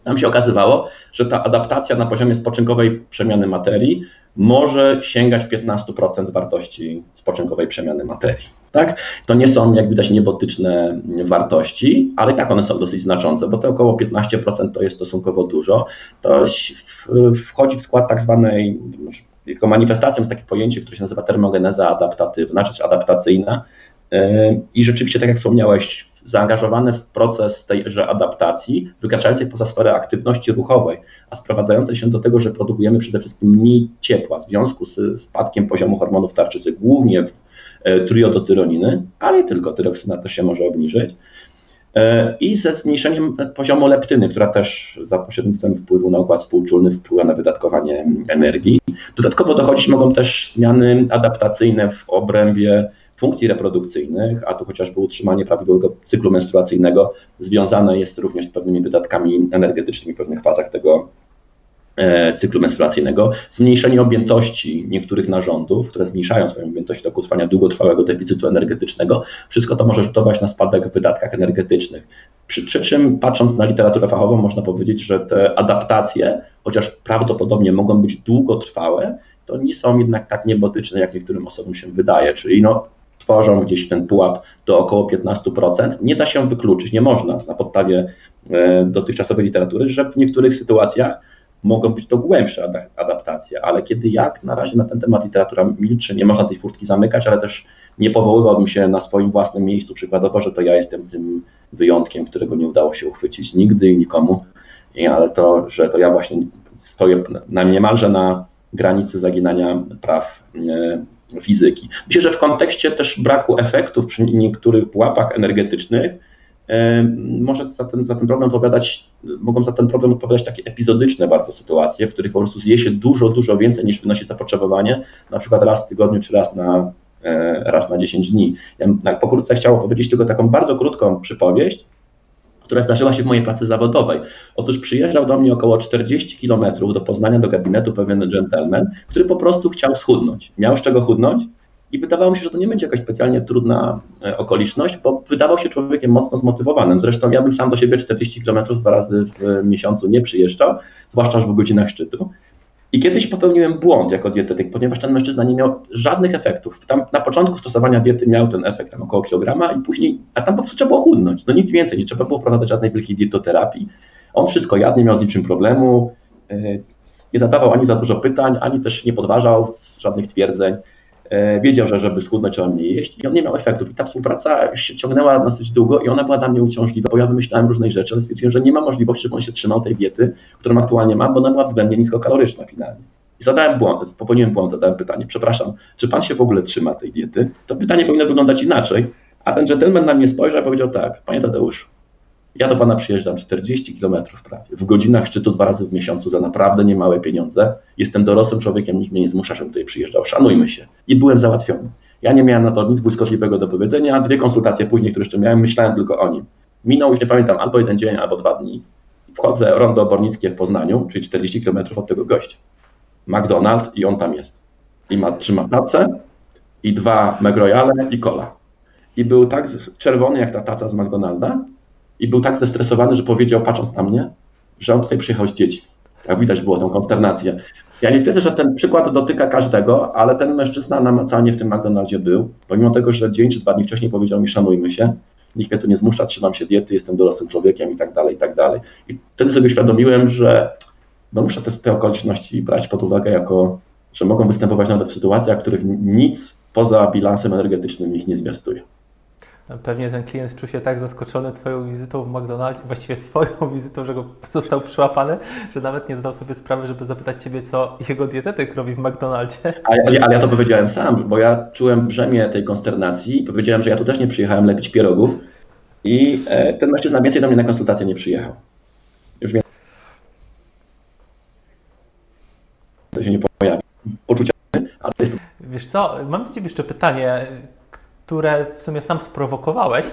Tam się okazywało, że ta adaptacja na poziomie spoczynkowej przemiany materii może sięgać 15% wartości spoczynkowej przemiany materii. Tak? To nie są, jak widać, niebotyczne wartości, ale tak one są dosyć znaczące, bo te około 15% to jest stosunkowo dużo. To wchodzi w skład tak zwanej, jako manifestacją jest takie pojęcie, które się nazywa termogeneza adaptatywna, czy adaptacyjna. I rzeczywiście, tak jak wspomniałeś, zaangażowane w proces tejże adaptacji, wykraczającej poza sferę aktywności ruchowej, a sprowadzającej się do tego, że produkujemy przede wszystkim mniej ciepła w związku z spadkiem poziomu hormonów tarczycy, głównie w triodotyroniny, ale tylko, tyroksyna też się może obniżyć. E, I ze zmniejszeniem poziomu leptyny, która też za pośrednictwem wpływu na układ współczulny wpływa na wydatkowanie energii. Dodatkowo dochodzić mogą też zmiany adaptacyjne w obrębie funkcji reprodukcyjnych, a tu chociażby utrzymanie prawidłowego cyklu menstruacyjnego związane jest również z pewnymi wydatkami energetycznymi w pewnych fazach tego E, cyklu menstruacyjnego, zmniejszenie objętości niektórych narządów, które zmniejszają swoją objętość do trwania długotrwałego deficytu energetycznego, wszystko to może rzutować na spadek w wydatkach energetycznych. Przy, przy czym patrząc na literaturę fachową można powiedzieć, że te adaptacje, chociaż prawdopodobnie mogą być długotrwałe, to nie są jednak tak niebotyczne, jak niektórym osobom się wydaje, czyli no, tworzą gdzieś ten pułap do około 15%. Nie da się wykluczyć, nie można na podstawie e, dotychczasowej literatury, że w niektórych sytuacjach mogą być to głębsze adaptacje, ale kiedy jak na razie na ten temat literatura milczy, nie można tej furtki zamykać, ale też nie powoływałbym się na swoim własnym miejscu przykładowo, że to ja jestem tym wyjątkiem, którego nie udało się uchwycić nigdy i nikomu, ale to, że to ja właśnie stoję na niemalże na granicy zaginania praw e, fizyki. Myślę, że w kontekście też braku efektów przy niektórych pułapach energetycznych, może za ten, za ten problem odpowiadać, mogą za ten problem odpowiadać takie epizodyczne bardzo sytuacje, w których po prostu zje się dużo, dużo więcej niż wynosi zapotrzebowanie, na przykład raz w tygodniu czy raz na, e, raz na 10 dni. Ja tak pokrótce chciałem powiedzieć tylko taką bardzo krótką przypowieść, która zdarzyła się w mojej pracy zawodowej. Otóż przyjeżdżał do mnie około 40 kilometrów do Poznania, do gabinetu pewien gentleman, który po prostu chciał schudnąć. Miał z czego chudnąć, i wydawało mi się, że to nie będzie jakaś specjalnie trudna e, okoliczność, bo wydawał się człowiekiem mocno zmotywowanym. Zresztą ja bym sam do siebie 40 km dwa razy w miesiącu nie przyjeżdżał, zwłaszcza w godzinach szczytu. I kiedyś popełniłem błąd jako dietetyk, ponieważ ten mężczyzna nie miał żadnych efektów. Tam na początku stosowania diety miał ten efekt tam około kilograma i później, a tam po prostu trzeba było chudnąć, no nic więcej, nie trzeba było prowadzać żadnej wielkiej dietoterapii. On wszystko jadł, nie miał z niczym problemu, e, nie zadawał ani za dużo pytań, ani też nie podważał żadnych twierdzeń. E, wiedział, że żeby schudnąć trzeba mniej jeść i on nie miał efektów. I ta współpraca się ciągnęła dosyć długo i ona była dla mnie uciążliwa, bo ja wymyślałem różnej rzeczy, ale stwierdziłem, że nie ma możliwości, żeby on się trzymał tej diety, którą aktualnie mam, bo ona była względnie niskokaloryczna finalnie. I zadałem błąd, popełniłem błąd, zadałem pytanie, przepraszam, czy pan się w ogóle trzyma tej diety? To pytanie powinno wyglądać inaczej, a ten gentleman na mnie spojrzał i powiedział tak, panie Tadeusz, ja do pana przyjeżdżam 40 kilometrów prawie, w godzinach szczytu dwa razy w miesiącu za naprawdę niemałe pieniądze. Jestem dorosłym człowiekiem, nikt mnie nie zmusza, żebym tutaj przyjeżdżał. Szanujmy się. I byłem załatwiony. Ja nie miałem na to nic błyskotliwego do powiedzenia. Dwie konsultacje później, które jeszcze miałem, myślałem tylko o nim. Minął już nie pamiętam, albo jeden dzień, albo dwa dni. Wchodzę rondo obornickie w Poznaniu, czyli 40 kilometrów od tego gościa. McDonald's i on tam jest. I ma, trzyma tacę i dwa McRoyale i cola. I był tak czerwony jak ta taca z McDonalda, i był tak zestresowany, że powiedział, patrząc na mnie, że on tutaj przyjechał z dzieci. Jak widać było tą konsternację. Ja nie twierdzę, że ten przykład dotyka każdego, ale ten mężczyzna namacalnie w tym McDonaldzie był, pomimo tego, że dzień czy dwa dni wcześniej powiedział mi szanujmy się, nikt mnie tu nie zmusza, trzymam się diety, jestem dorosłym człowiekiem i tak dalej, i tak dalej. I wtedy sobie uświadomiłem, że no muszę te, te okoliczności brać pod uwagę jako, że mogą występować nawet w sytuacjach, w których nic poza bilansem energetycznym ich nie zwiastuje.
Pewnie ten klient czuł się tak zaskoczony Twoją wizytą w McDonaldzie, właściwie swoją wizytą, że go został przyłapany, że nawet nie zdał sobie sprawy, żeby zapytać Ciebie, co jego dietetyk robi w McDonaldzie.
Ale, ale, ja to powiedziałem sam, bo ja czułem brzemię tej konsternacji i powiedziałem, że ja tu też nie przyjechałem lepić pierogów i e, ten mężczyzna więcej do mnie na konsultację nie przyjechał. Już więcej to się nie pojawi. Poczucia, ale
jest... Wiesz co, mam do Ciebie jeszcze pytanie które w sumie sam sprowokowałeś,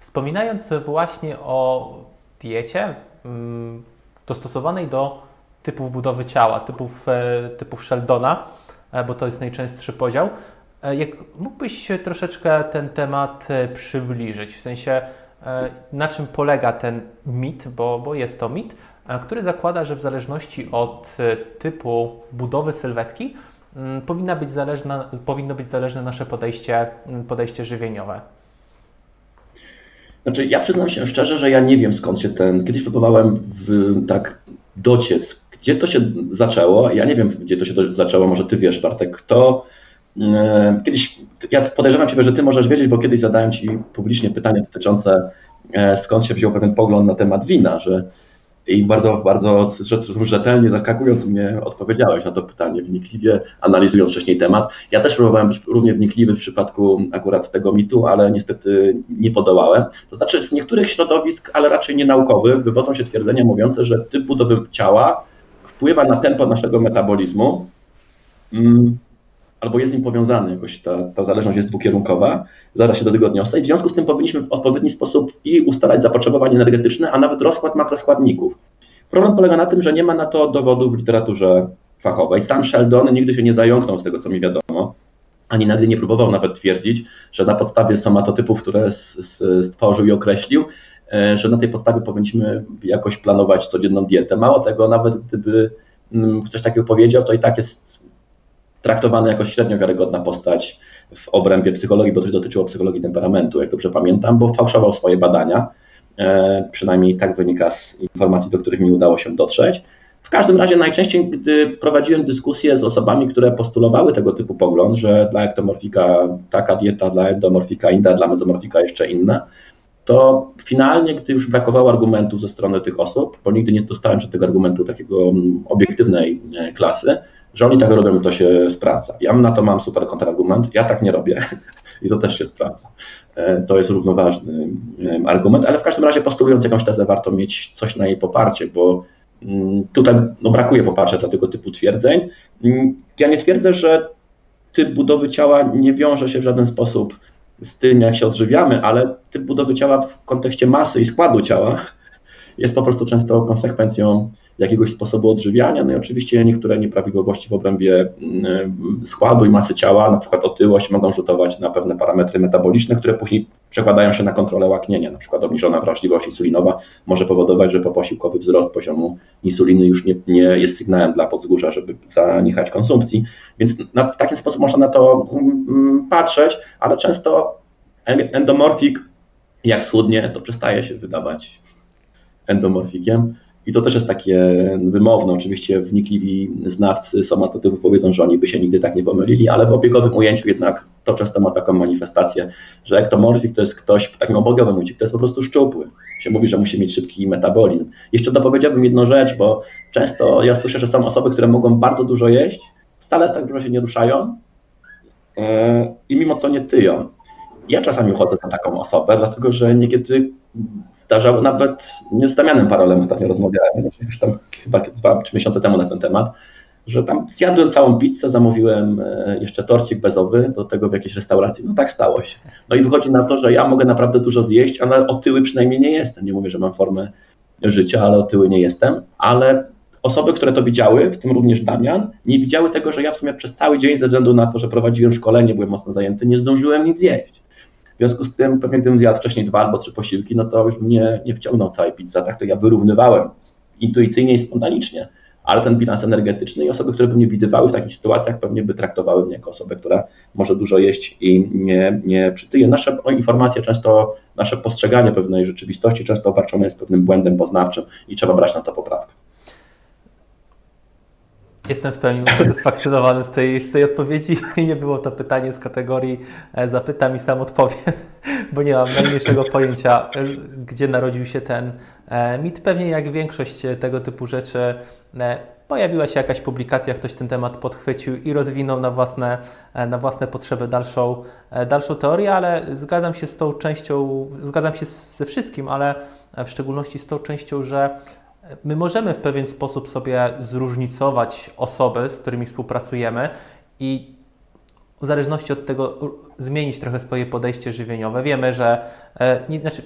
wspominając właśnie o diecie mm, dostosowanej do typów budowy ciała, typów, e, typów Sheldona, e, bo to jest najczęstszy podział. E, jak mógłbyś troszeczkę ten temat przybliżyć, w sensie na czym polega ten mit, bo, bo jest to mit, który zakłada, że w zależności od typu budowy sylwetki powinna być zależna, powinno być zależne nasze podejście, mm, podejście żywieniowe.
Znaczy, ja przyznam się szczerze, że ja nie wiem skąd się ten. Kiedyś próbowałem w, tak dociec, gdzie to się zaczęło. Ja nie wiem, gdzie to się zaczęło, może ty wiesz, Bartek. Kto e, kiedyś, ja podejrzewam Ciebie, że Ty możesz wiedzieć, bo kiedyś zadałem Ci publicznie pytanie dotyczące e, skąd się wziął pewien pogląd na temat wina, że i bardzo, bardzo rzetelnie, zaskakując mnie odpowiedziałeś na to pytanie, wnikliwie analizując wcześniej temat. Ja też próbowałem być równie wnikliwy w przypadku akurat tego mitu, ale niestety nie podołałem. To znaczy z niektórych środowisk, ale raczej nie naukowych, wywodzą się twierdzenia mówiące, że typ budowy ciała wpływa na tempo naszego metabolizmu, mm, albo jest z nim powiązany, jakoś ta, ta zależność jest dwukierunkowa, zaraz się do tego odniosę i w związku z tym powinniśmy w odpowiedni sposób i ustalać zapotrzebowanie energetyczne, a nawet rozkład makroskładników. Problem polega na tym, że nie ma na to dowodów w literaturze fachowej. Sam Sheldon nigdy się nie zająknął z tego, co mi wiadomo, ani nigdy nie próbował nawet twierdzić, że na podstawie somatotypów, które stworzył i określił, e, że na tej podstawie powinniśmy jakoś planować codzienną dietę. Mało tego, nawet gdyby mm, coś takiego powiedział, to i tak jest traktowany jako średnio wiarygodna postać w obrębie psychologii, bo to dotyczyło psychologii temperamentu, jak dobrze pamiętam, bo fałszował swoje badania. E, przynajmniej tak wynika z informacji, do których mi udało się dotrzeć. W każdym razie najczęściej, gdy prowadziłem dyskusje z osobami, które postulowały tego typu pogląd, że dla ektomorfika taka dieta, dla endomorfika inna, dla mezomorfika jeszcze inna, to finalnie, gdy już brakowało argumentów ze strony tych osób, bo nigdy nie dostałem żadnego argumentu takiego mm, obiektywnej e, klasy, że oni tak robią i to się sprawdza. Ja na to mam super kontrargument, ja tak nie robię i to też się sprawdza. E, to jest równoważny argument, ale w każdym razie postulując jakąś tezę, warto mieć coś na jej poparcie, bo mm, tutaj no, brakuje poparcia dla tego typu twierdzeń. Mm, ja nie twierdzę, że typ budowy ciała nie wiąże się w żaden sposób z tym, jak się odżywiamy, ale typ budowy ciała w kontekście masy i składu ciała jest po prostu często konsekwencją jakiegoś sposobu odżywiania. No i oczywiście niektóre nieprawidłowości w obrębie mm, składu i masy ciała, na przykład otyłość, mogą rzutować na pewne parametry metaboliczne, które później przekładają się na kontrolę łaknienia. Na przykład obniżona wrażliwość insulinowa może powodować, że poposiłkowy wzrost poziomu insuliny już nie, nie jest sygnałem dla podzgórza, żeby zaniechać konsumpcji. Więc na, w taki sposób można na to mm, patrzeć, ale często endomorfik, jak schudnie, to przestaje się wydawać endomorfikiem. I to też jest takie wymowne. Oczywiście wnikliwi znawcy somatotypów powiedzą, że oni by się nigdy tak nie pomylili, ale w obiegowym ujęciu jednak to często ma taką manifestację, że ektomorfik to jest ktoś w takim obiegowym ujęciu, jest po prostu szczupły. Się mówi, że musi mieć szybki metabolizm. Jeszcze dopowiedziałbym jedną rzecz, bo często ja słyszę, że są osoby, które mogą bardzo dużo jeść, wcale tak dużo się nie ruszają yy, i mimo to nie tyją. Ja czasami uchodzę za taką osobę, dlatego że niekiedy zdarzało, nawet nie z Damianem Parolem ostatnio rozmawiałem, już tam chyba dwa, trzy miesiące temu na ten temat, że tam zjadłem całą pizzę, zamówiłem e, jeszcze torcik bezowy do tego w jakiejś restauracji. No tak stało się. No i wychodzi na to, że ja mogę naprawdę dużo zjeść, ale otyły przynajmniej nie jestem. Nie mówię, że mam formę życia, ale otyły nie jestem. Ale osoby, które to widziały, w tym również Damian, nie widziały tego, że ja w sumie przez cały dzień ze względu na to, że prowadziłem szkolenie, byłem mocno zajęty, nie zdążyłem nic jeść. Związku z tym, pewnie gdybym zjadł wcześniej dwa albo trzy posiłki, no to już mnie nie wciągnął całej pizza, tak to ja wyrównywałem intuicyjnie i spontanicznie, ale ten bilans energetyczny i osoby, które by mnie widywały w takich sytuacjach, pewnie by traktowały mnie jako osobę, która może dużo jeść i nie, nie przytyje. Nasze informacje często, nasze postrzeganie pewnej rzeczywistości często obarczone jest pewnym błędem poznawczym i trzeba brać na to poprawkę.
Jestem w pełni usatysfakcjonowany z tej, z tej odpowiedzi nie było to pytanie z kategorii e, zapytam i sam odpowiem, bo nie mam najmniejszego pojęcia, e, gdzie narodził się ten e, mit. Pewnie jak większość tego typu rzeczy pojawiła się jakaś publikacja, ktoś ten temat podchwycił i rozwinął na własne, na własne potrzeby dalszą, dalszą teorię, ale zgadzam się z tą częścią, zgadzam się ze wszystkim, ale w szczególności z tą częścią, że My możemy w pewien sposób sobie zróżnicować osoby, z którymi współpracujemy i w zależności od tego zmienić trochę swoje podejście żywieniowe. Wiemy, że e, nie, znaczy,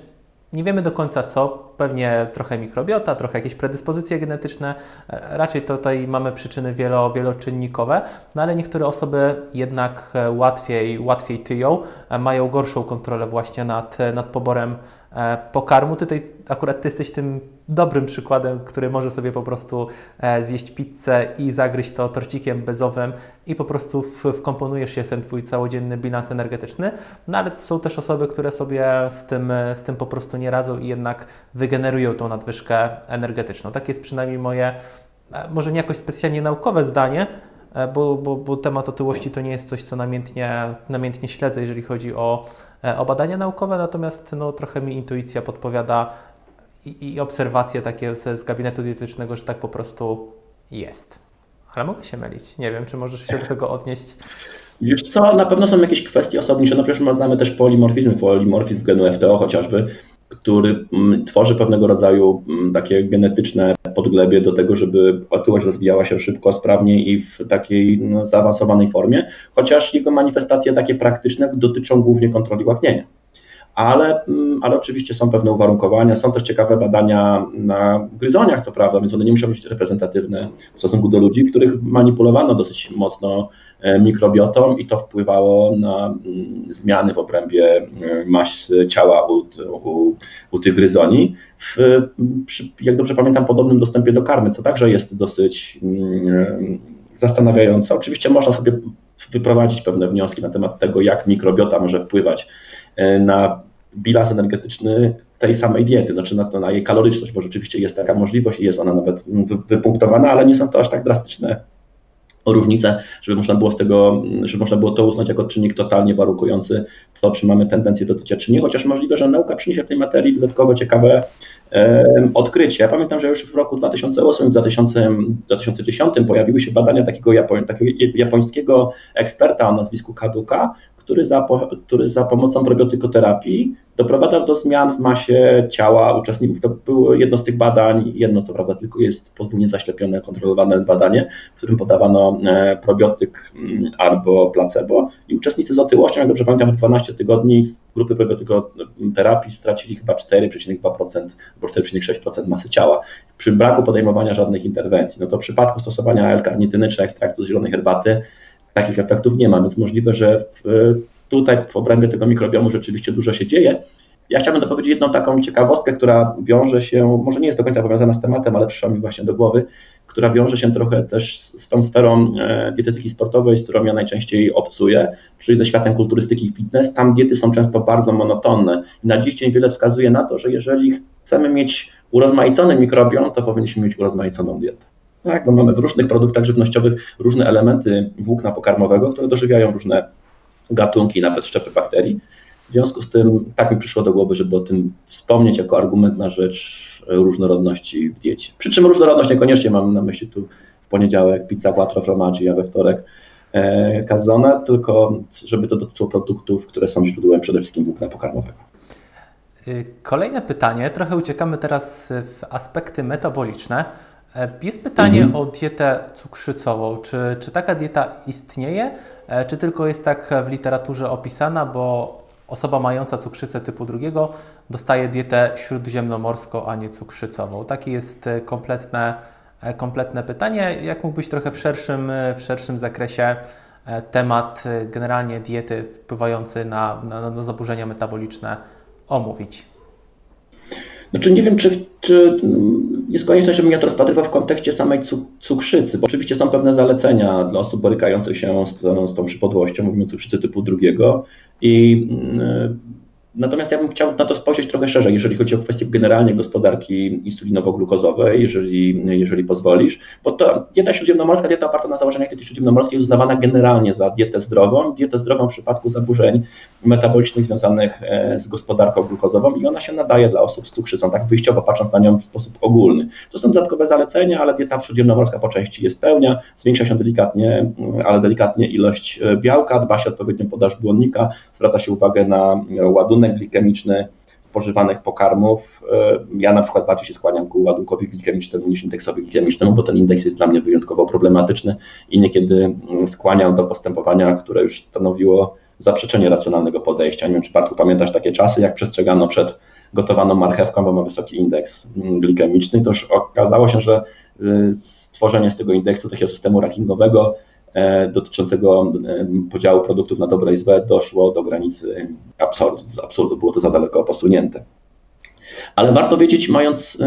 nie wiemy do końca co, pewnie trochę mikrobiota, trochę jakieś predyspozycje genetyczne, e, raczej tutaj mamy przyczyny wielo, wieloczynnikowe, no ale niektóre osoby jednak e, łatwiej, łatwiej tyją, mają gorszą kontrolę właśnie nad, nad poborem pokarmu. Tutaj akurat Ty jesteś tym dobrym przykładem, który może sobie po prostu e, zjeść pizzę i zagryźć to torcikiem bezowym i po prostu wkomponujesz się w ten Twój całodzienny bilans energetyczny. No ale są też osoby, które sobie z tym, z tym po prostu nie radzą i jednak wygenerują tą nadwyżkę energetyczną. Tak jest przynajmniej moje, e, może nie jakoś specjalnie naukowe zdanie, bo, bo, bo temat otyłości to nie jest coś, co namiętnie, namiętnie śledzę, jeżeli chodzi o E, o badania naukowe, natomiast no, trochę mi intuicja podpowiada i, i obserwacje takie z, z gabinetu dietetycznego, że tak po prostu jest. Ale mogę się mylić. Nie wiem, czy możesz się do tego odnieść.
Wiesz co, na pewno są jakieś kwestie osobnicze. No przecież znamy też polimorfizm, polimorfizm genu FTO chociażby, który mm, tworzy pewnego rodzaju mm, takie genetyczne podglebie do tego, żeby otyłość rozwijała się szybko, sprawnie i w takiej no, zaawansowanej formie, chociaż jego manifestacje takie praktyczne dotyczą głównie kontroli łaknienia. Ale, mm, ale oczywiście są pewne uwarunkowania. Są też ciekawe badania na gryzoniach, co prawda, więc one nie muszą być reprezentatywne w stosunku do ludzi, których manipulowano dosyć mocno e, mikrobiotą i to wpływało na mm, zmiany w obrębie e, maś ciała u, u, u tych gryzoni. W, przy, jak dobrze pamiętam, podobnym dostępie do karmy, co także jest dosyć mm, zastanawiające. Oczywiście można sobie wyprowadzić pewne wnioski na temat tego, jak mikrobiota może wpływać e, na bilans energetyczny tej samej diety, znaczy na, na jej kaloryczność, bo rzeczywiście jest taka możliwość i jest ona nawet wypunktowana, ale nie są to aż tak drastyczne różnice, żeby można było z tego, żeby można było to uznać jako czynnik totalnie warunkujący to, czy mamy tendencję do tycia, czy nie, chociaż możliwe, że nauka przyniesie tej materii dodatkowo ciekawe e, odkrycie. Ja pamiętam, że już w roku 2008 2010 pojawiły się badania takiego, Japoń, takiego japońskiego eksperta o nazwisku Kaduka, który za, który za pomocą probiotykoterapii doprowadzał do zmian w masie ciała uczestników. To było jedno z tych badań, jedno co prawda tylko jest podwójnie zaślepione, kontrolowane badanie, w którym podawano e, probiotyk mm, albo placebo i uczestnicy z otyłością, jak dobrze pamiętam, w 12 tygodni z grupy probiotykoterapii stracili chyba 4,2% albo 4,6% masy ciała przy braku podejmowania żadnych interwencji. No to w przypadku stosowania L-karnityny czy ekstraktu z zielonej herbaty takich efektów nie ma, więc możliwe, że w, tutaj w obrębie tego mikrobiomu rzeczywiście dużo się dzieje. Ja chciałbym dopowiedzieć jedną taką ciekawostkę, która wiąże się, może nie jest do końca powiązana z tematem, ale przyszła mi właśnie do głowy, która wiąże się trochę też z, tą sferą e, dietetyki sportowej, z którą ja najczęściej obcuję, czyli ze światem kulturystyki i fitness. Tam diety są często bardzo monotonne. I na dziś dzień wiele wskazuje na to, że jeżeli chcemy mieć urozmaicony mikrobiom, to powinniśmy mieć urozmaiconą dietę. Tak, bo mamy w różnych produktach żywnościowych różne elementy włókna pokarmowego, które dożywiają różne gatunki, nawet szczepy bakterii. W związku z tym tak mi przyszło do głowy, żeby o tym wspomnieć jako argument na rzecz różnorodności w diecie. Przy czym różnorodność niekoniecznie mam na myśli tu w poniedziałek pizza quattro formaggi, a we wtorek e, calzone, tylko żeby to dotyczyło produktów, które są źródłem przede wszystkim włókna pokarmowego.
Y, kolejne pytanie, trochę uciekamy teraz w aspekty metaboliczne. E, jest pytanie mhm. o dietę cukrzycową. Czy, czy taka dieta istnieje, e, czy tylko jest tak w literaturze opisana, bo osoba mająca cukrzycę typu drugiego dostaje dietę śródziemnomorską, a nie cukrzycową? Takie jest e, kompletne, kompletne pytanie. Jak mógłbyś trochę w szerszym, w szerszym zakresie temat generalnie diety wpływający na, na, na zaburzenia metaboliczne omówić?
Znaczy nie wiem, czy, czy jest konieczność, żebym ja to rozpatrywał w kontekście samej cukrzycy, bo oczywiście są pewne zalecenia dla osób borykających się z, z tą przypadłością, mówimy o cukrzycy typu drugiego i mm, Natomiast ja bym chciał na to spojrzeć trochę szerzej, jeżeli chodzi o kwestię generalnie gospodarki insulinowo-glukozowej, jeżeli, jeżeli pozwolisz, bo to dieta śródziemnomorska, dieta oparta na założeniach diety śródziemnomorskiej uznawana generalnie za dietę zdrową, dietę zdrową w przypadku zaburzeń metabolicznych związanych e, z gospodarką glukozową i ona się nadaje dla osób z cukrzycą, tak wyjściowo patrząc na nią w sposób ogólny. To są dodatkowe zalecenia, ale dieta śródziemnomorska po części je spełnia, zwiększa się delikatnie, ale delikatnie ilość e, białka, dba się odpowiednio podaż błonnika, zwraca się uwagę na ładunek ładunek glikemiczny spożywanych pokarmów. E, ja na przykład bardziej się skłaniam ku ładunkowi glikemicznemu niż indeksowi glikemicznemu, bo ten indeks jest dla mnie wyjątkowo problematyczny i niekiedy mm, skłaniał do postępowania, które już stanowiło zaprzeczenie racjonalnego podejścia. Nie wiem, czy Bartku pamiętasz takie czasy, jak przestrzegano przed gotowaną marchewką, bo ma wysoki indeks mm, glikemiczny, to już okazało się, że y, stworzenie z tego indeksu takiego systemu rankingowego dotyczącego e, podziału produktów na dobre i złe doszło do granicy absurdu. Z absurdu było to za daleko posunięte. Ale warto wiedzieć, mając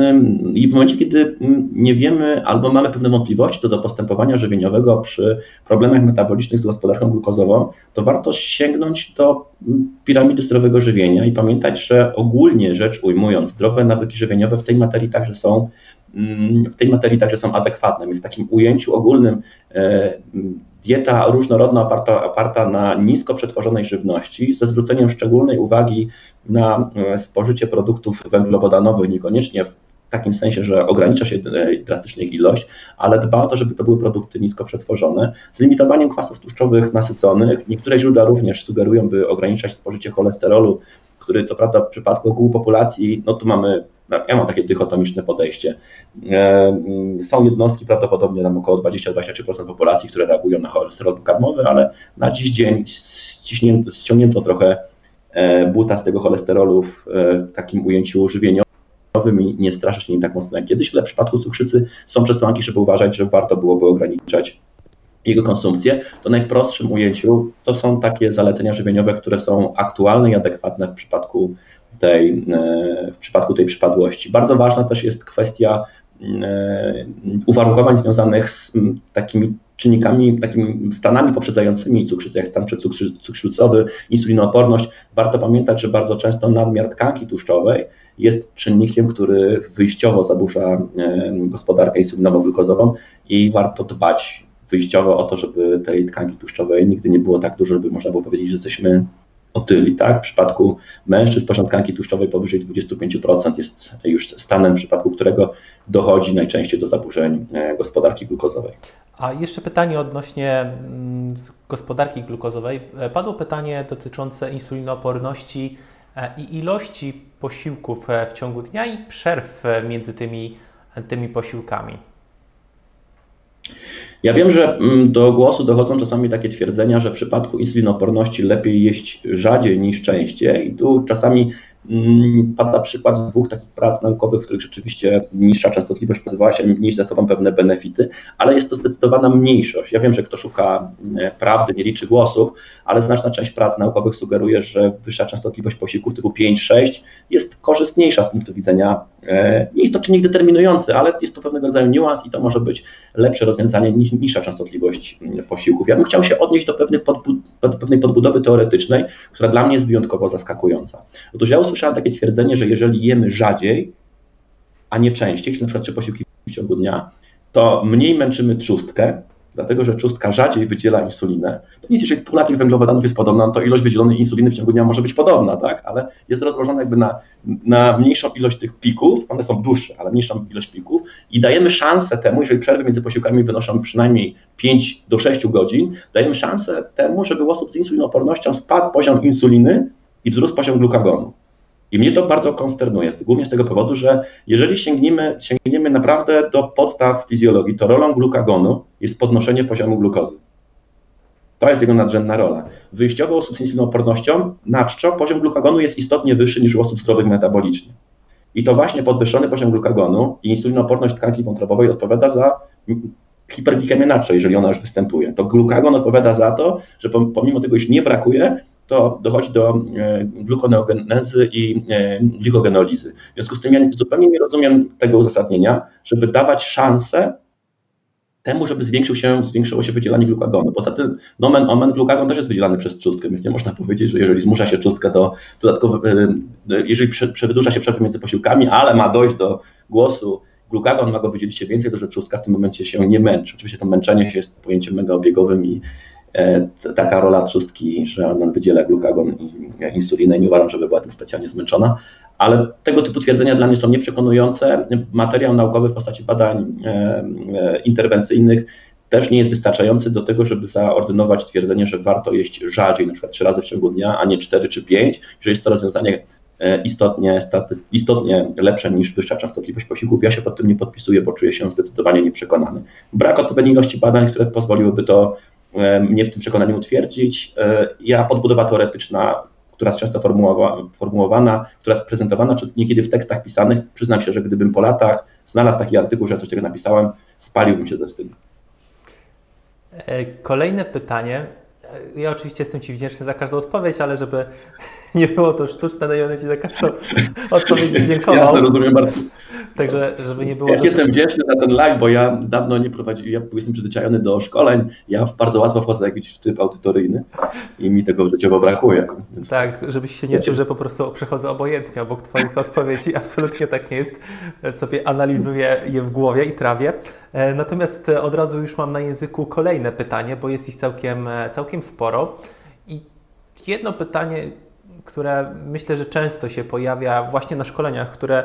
i w momencie, kiedy nie wiemy albo mamy pewne wątpliwości co do postępowania żywieniowego przy problemach metabolicznych z gospodarką glukozową, to warto sięgnąć do piramidy zdrowego żywienia i pamiętać, że ogólnie rzecz ujmując, zdrowe nawyki żywieniowe w tej materii także są w tej materii także są adekwatne. Więc w takim ujęciu ogólnym e, dieta różnorodna oparta, oparta na nisko przetworzonej żywności ze zwróceniem szczególnej uwagi na e, spożycie produktów węglowodanowych, niekoniecznie w takim sensie, że ogranicza się e, drastycznie ich ilość, ale dba o to, żeby to były produkty nisko przetworzone, z limitowaniem kwasów tłuszczowych nasyconych. Niektóre źródła również sugerują, by ograniczać spożycie cholesterolu, który co prawda w przypadku ogółu populacji, no tu mamy ja mam takie dychotomiczne podejście. E, mm, są jednostki, prawdopodobnie tam około 20-23% populacji, które reagują na cholesterol pokarmowy, ale na dziś dzień ściągnięto trochę buta z tego cholesterolu w takim ujęciu żywieniowym i nie straszy się nim tak mocno jak kiedyś, ale w przypadku cukrzycy są przesłanki, żeby uważać, że warto byłoby ograniczać jego konsumpcję, to w najprostszym ujęciu to są takie zalecenia żywieniowe, które są aktualne i adekwatne w przypadku tej, w przypadku tej przypadłości. Bardzo ważna też jest kwestia E, uwarunkowań związanych z takimi czynnikami, takimi stanami poprzedzającymi cukrzycę, jak stan przedcukrzycowy, insulinooporność, warto pamiętać, że bardzo często nadmiar tkanki tłuszczowej jest czynnikiem, który wyjściowo zaburza e, gospodarkę insulinowo-glukozową i warto dbać wyjściowo o to, żeby tej tkanki tłuszczowej nigdy nie było tak dużo, żeby można było powiedzieć, że jesteśmy otyli. Tak? W przypadku mężczyzn poziom tkanki tłuszczowej powyżej 25% jest już stanem, w przypadku którego dochodzi najczęściej do zaburzeń e, gospodarki glukozowej.
A jeszcze pytanie odnośnie mm, gospodarki glukozowej. E, padło pytanie dotyczące insulinooporności e, i ilości posiłków w ciągu dnia i przerw między tymi, tymi posiłkami.
Ja wiem, że mm, do głosu dochodzą czasami takie twierdzenia, że w przypadku insulinoporności lepiej jeść rzadziej niż częściej. I tu czasami Mm, pada przykład dwóch takich prac naukowych, w których rzeczywiście niższa częstotliwość pokazywała się nieść za sobą pewne benefity, ale jest to zdecydowana mniejszość. Ja wiem, że kto szuka mm, prawdy, nie liczy głosów, ale znaczna część prac naukowych sugeruje, że wyższa częstotliwość posiłków typu 5-6 jest korzystniejsza z punktu widzenia, nie jest to czynnik determinujący, ale jest to pewnego rodzaju niuans i to może być lepsze rozwiązanie niż niższa częstotliwość mm, posiłków. Ja bym chciał się odnieść do, pewnych podbud pewnej podbudowy teoretycznej, która dla mnie jest wyjątkowo zaskakująca. Otóż ja usłyszałem takie twierdzenie, że jeżeli jemy rzadziej, a nie częściej, czyli na przykład trzy posiłki w ciągu dnia, to mniej męczymy trzustkę, dlatego że trzustka rzadziej wydziela insulinę. To nic, jeżeli pula tych węglowodanów jest podobna, to ilość wydzielonej insuliny w ciągu dnia może być podobna, tak? ale jest rozłożona jakby na, na mniejszą ilość tych pików, one są dłuższe, ale mniejszą ilość pików i dajemy szansę temu, jeżeli przerwy między posiłkami wynoszą przynajmniej 5 do 6 godzin, dajemy szansę temu, żeby u osób z insulinopornością spadł poziom insuliny i wzrósł poziom glukagonu. I mnie to bardzo konsternuje, głównie z tego powodu, że jeżeli sięgniemy, sięgniemy naprawdę do podstaw fizjologii, to rolą glukagonu jest podnoszenie poziomu glukozy. To jest jego nadrzędna rola. Wyjściowo osób z insulinoopornością na czczo poziom glukagonu jest istotnie wyższy niż u osób zdrowych metabolicznie. I to właśnie podwyższony poziom glukagonu i insulinooporność tkanki wątrobowej odpowiada za hiperglikemię na jeżeli ona już występuje. To glukagon odpowiada za to, że pomimo tego, iż nie brakuje, to dochodzi do e, glukoneogenezy i e, glikogenolizy. W związku z tym ja zupełnie nie rozumiem tego uzasadnienia, żeby dawać szansę temu, żeby zwiększył się, zwiększyło się wydzielanie glukagonu. Poza tym, nomen omen, glukagon też jest wydzielany przez trzustkę, więc nie można powiedzieć, że jeżeli zmusza się trzustkę do dodatkowo, e, jeżeli przedłuża się przerwę między posiłkami, ale ma dojść do głosu, glukagon ma go wydzielić się więcej, to że trzustka w tym momencie się nie męczy. Oczywiście to męczenie się jest pojęciem mega obiegowym i E, taka rola trzustki, że ona wydziela glukagon i insulinę i nie uważam, żeby była tym specjalnie zmęczona, ale tego typu twierdzenia dla mnie są nieprzekonujące. Materiał naukowy w postaci badań e, e, interwencyjnych też nie jest wystarczający do tego, żeby zaordynować twierdzenie, że warto jeść rzadziej, na przykład trzy razy w ciągu dnia, a nie cztery czy pięć, że jest to rozwiązanie istotnie, istotnie lepsze niż wyższa częstotliwość posiłków. Ja się pod tym nie podpisuję, bo czuję się zdecydowanie nieprzekonany. Brak odpowiedniej ilości badań, które pozwoliłyby to E, mnie w tym przekonaniu utwierdzić. E, ja podbudowa teoretyczna, która jest często formułowana, która jest prezentowana, czy niekiedy w tekstach pisanych, przyznam się, że gdybym po latach znalazł taki artykuł, że coś takiego napisałem, spaliłbym się ze wstydu.
E, kolejne pytanie. Ja oczywiście jestem Ci wdzięczny za każdą odpowiedź, ale żeby nie było to sztuczne, no i one Ci za każdą odpowiedź dziękował.
Jasne, rozumiem bardzo.
Także, żeby nie było.
Ja jestem wdzięczny za ten live, bo ja dawno nie prowadziłem, ja jestem przyzwyczajony do szkoleń, ja bardzo łatwo wchodzę jakiś tryb audytoryjny i mi tego życiowo brakuje.
Więc... Tak, żebyś się nie czuł, że po prostu przechodzę obojętnie obok Twoich odpowiedzi. Absolutnie tak nie jest. Sobie analizuję je w głowie i trawię. E, natomiast od razu już mam na języku kolejne pytanie, bo jest ich całkiem, e, całkiem sporo. I jedno pytanie, które myślę, że często się pojawia właśnie na szkoleniach, które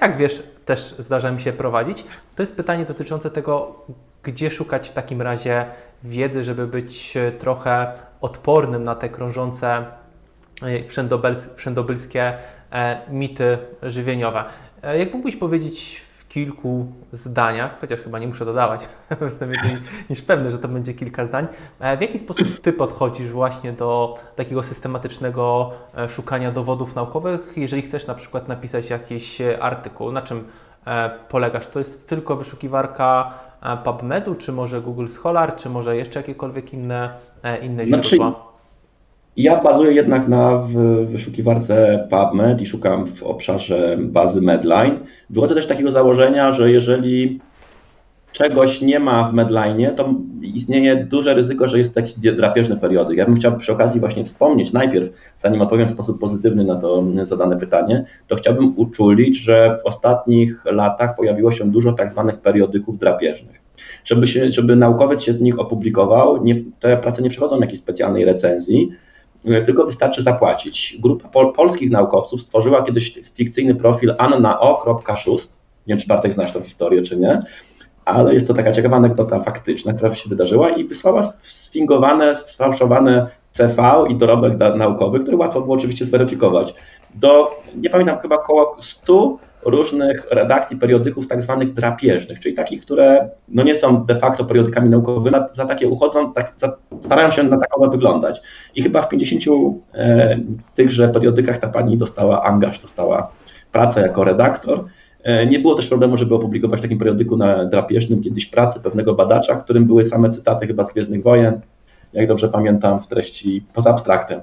jak wiesz, też zdarza mi się prowadzić. To jest pytanie dotyczące tego, gdzie szukać w takim razie wiedzy, żeby być e, trochę odpornym na te krążące e, wszędobylskie mity żywieniowe. Jak mógłbyś powiedzieć kilku zdaniach, chociaż chyba nie muszę dodawać, jestem więcej niż pewny, że to będzie kilka zdań. W jaki sposób Ty podchodzisz właśnie do takiego systematycznego szukania dowodów naukowych, jeżeli chcesz na przykład napisać jakiś artykuł? Na czym polegasz? To jest tylko wyszukiwarka PubMedu, czy może Google Scholar, czy może jeszcze jakiekolwiek inne, inne źródła? Znaczy...
Ja bazuję jednak na wyszukiwarce PubMed i szukam w obszarze bazy Medline. To też takiego założenia, że jeżeli czegoś nie ma w Medline, to istnieje duże ryzyko, że jest jakiś drapieżny periodyk. Ja bym chciał przy okazji właśnie wspomnieć najpierw, zanim odpowiem w sposób pozytywny na to zadane pytanie, to chciałbym uczulić, że w ostatnich latach pojawiło się dużo tak zwanych periodyków drapieżnych. Żeby, się, żeby naukowiec się z nich opublikował, nie, te prace nie przechodzą jakiejś specjalnej recenzji, tylko wystarczy zapłacić. Grupa pol polskich naukowców stworzyła kiedyś fikcyjny profil annao.szust. Nie wiem, czy Bartek znasz tą historię, czy nie, ale jest to taka ciekawa anegdota faktyczna, która się wydarzyła i wysłała sfingowane, sfałszowane CV i dorobek naukowy, który łatwo było oczywiście zweryfikować. Do, nie pamiętam, chyba około 100 różnych redakcji periodyków tak zwanych drapieżnych, czyli takich, które no nie są de facto periodykami naukowymi, za takie uchodzą, tak, za, starają się na takowe wyglądać. I chyba w 50 e, tychże periodykach ta pani dostała angaż, dostała pracę jako redaktor. E, nie było też problemu, żeby opublikować w takim periodyku na drapieżnym kiedyś pracy pewnego badacza, którym były same cytaty chyba z Gwiezdnych Wojen, jak dobrze pamiętam, w treści poza abstraktem.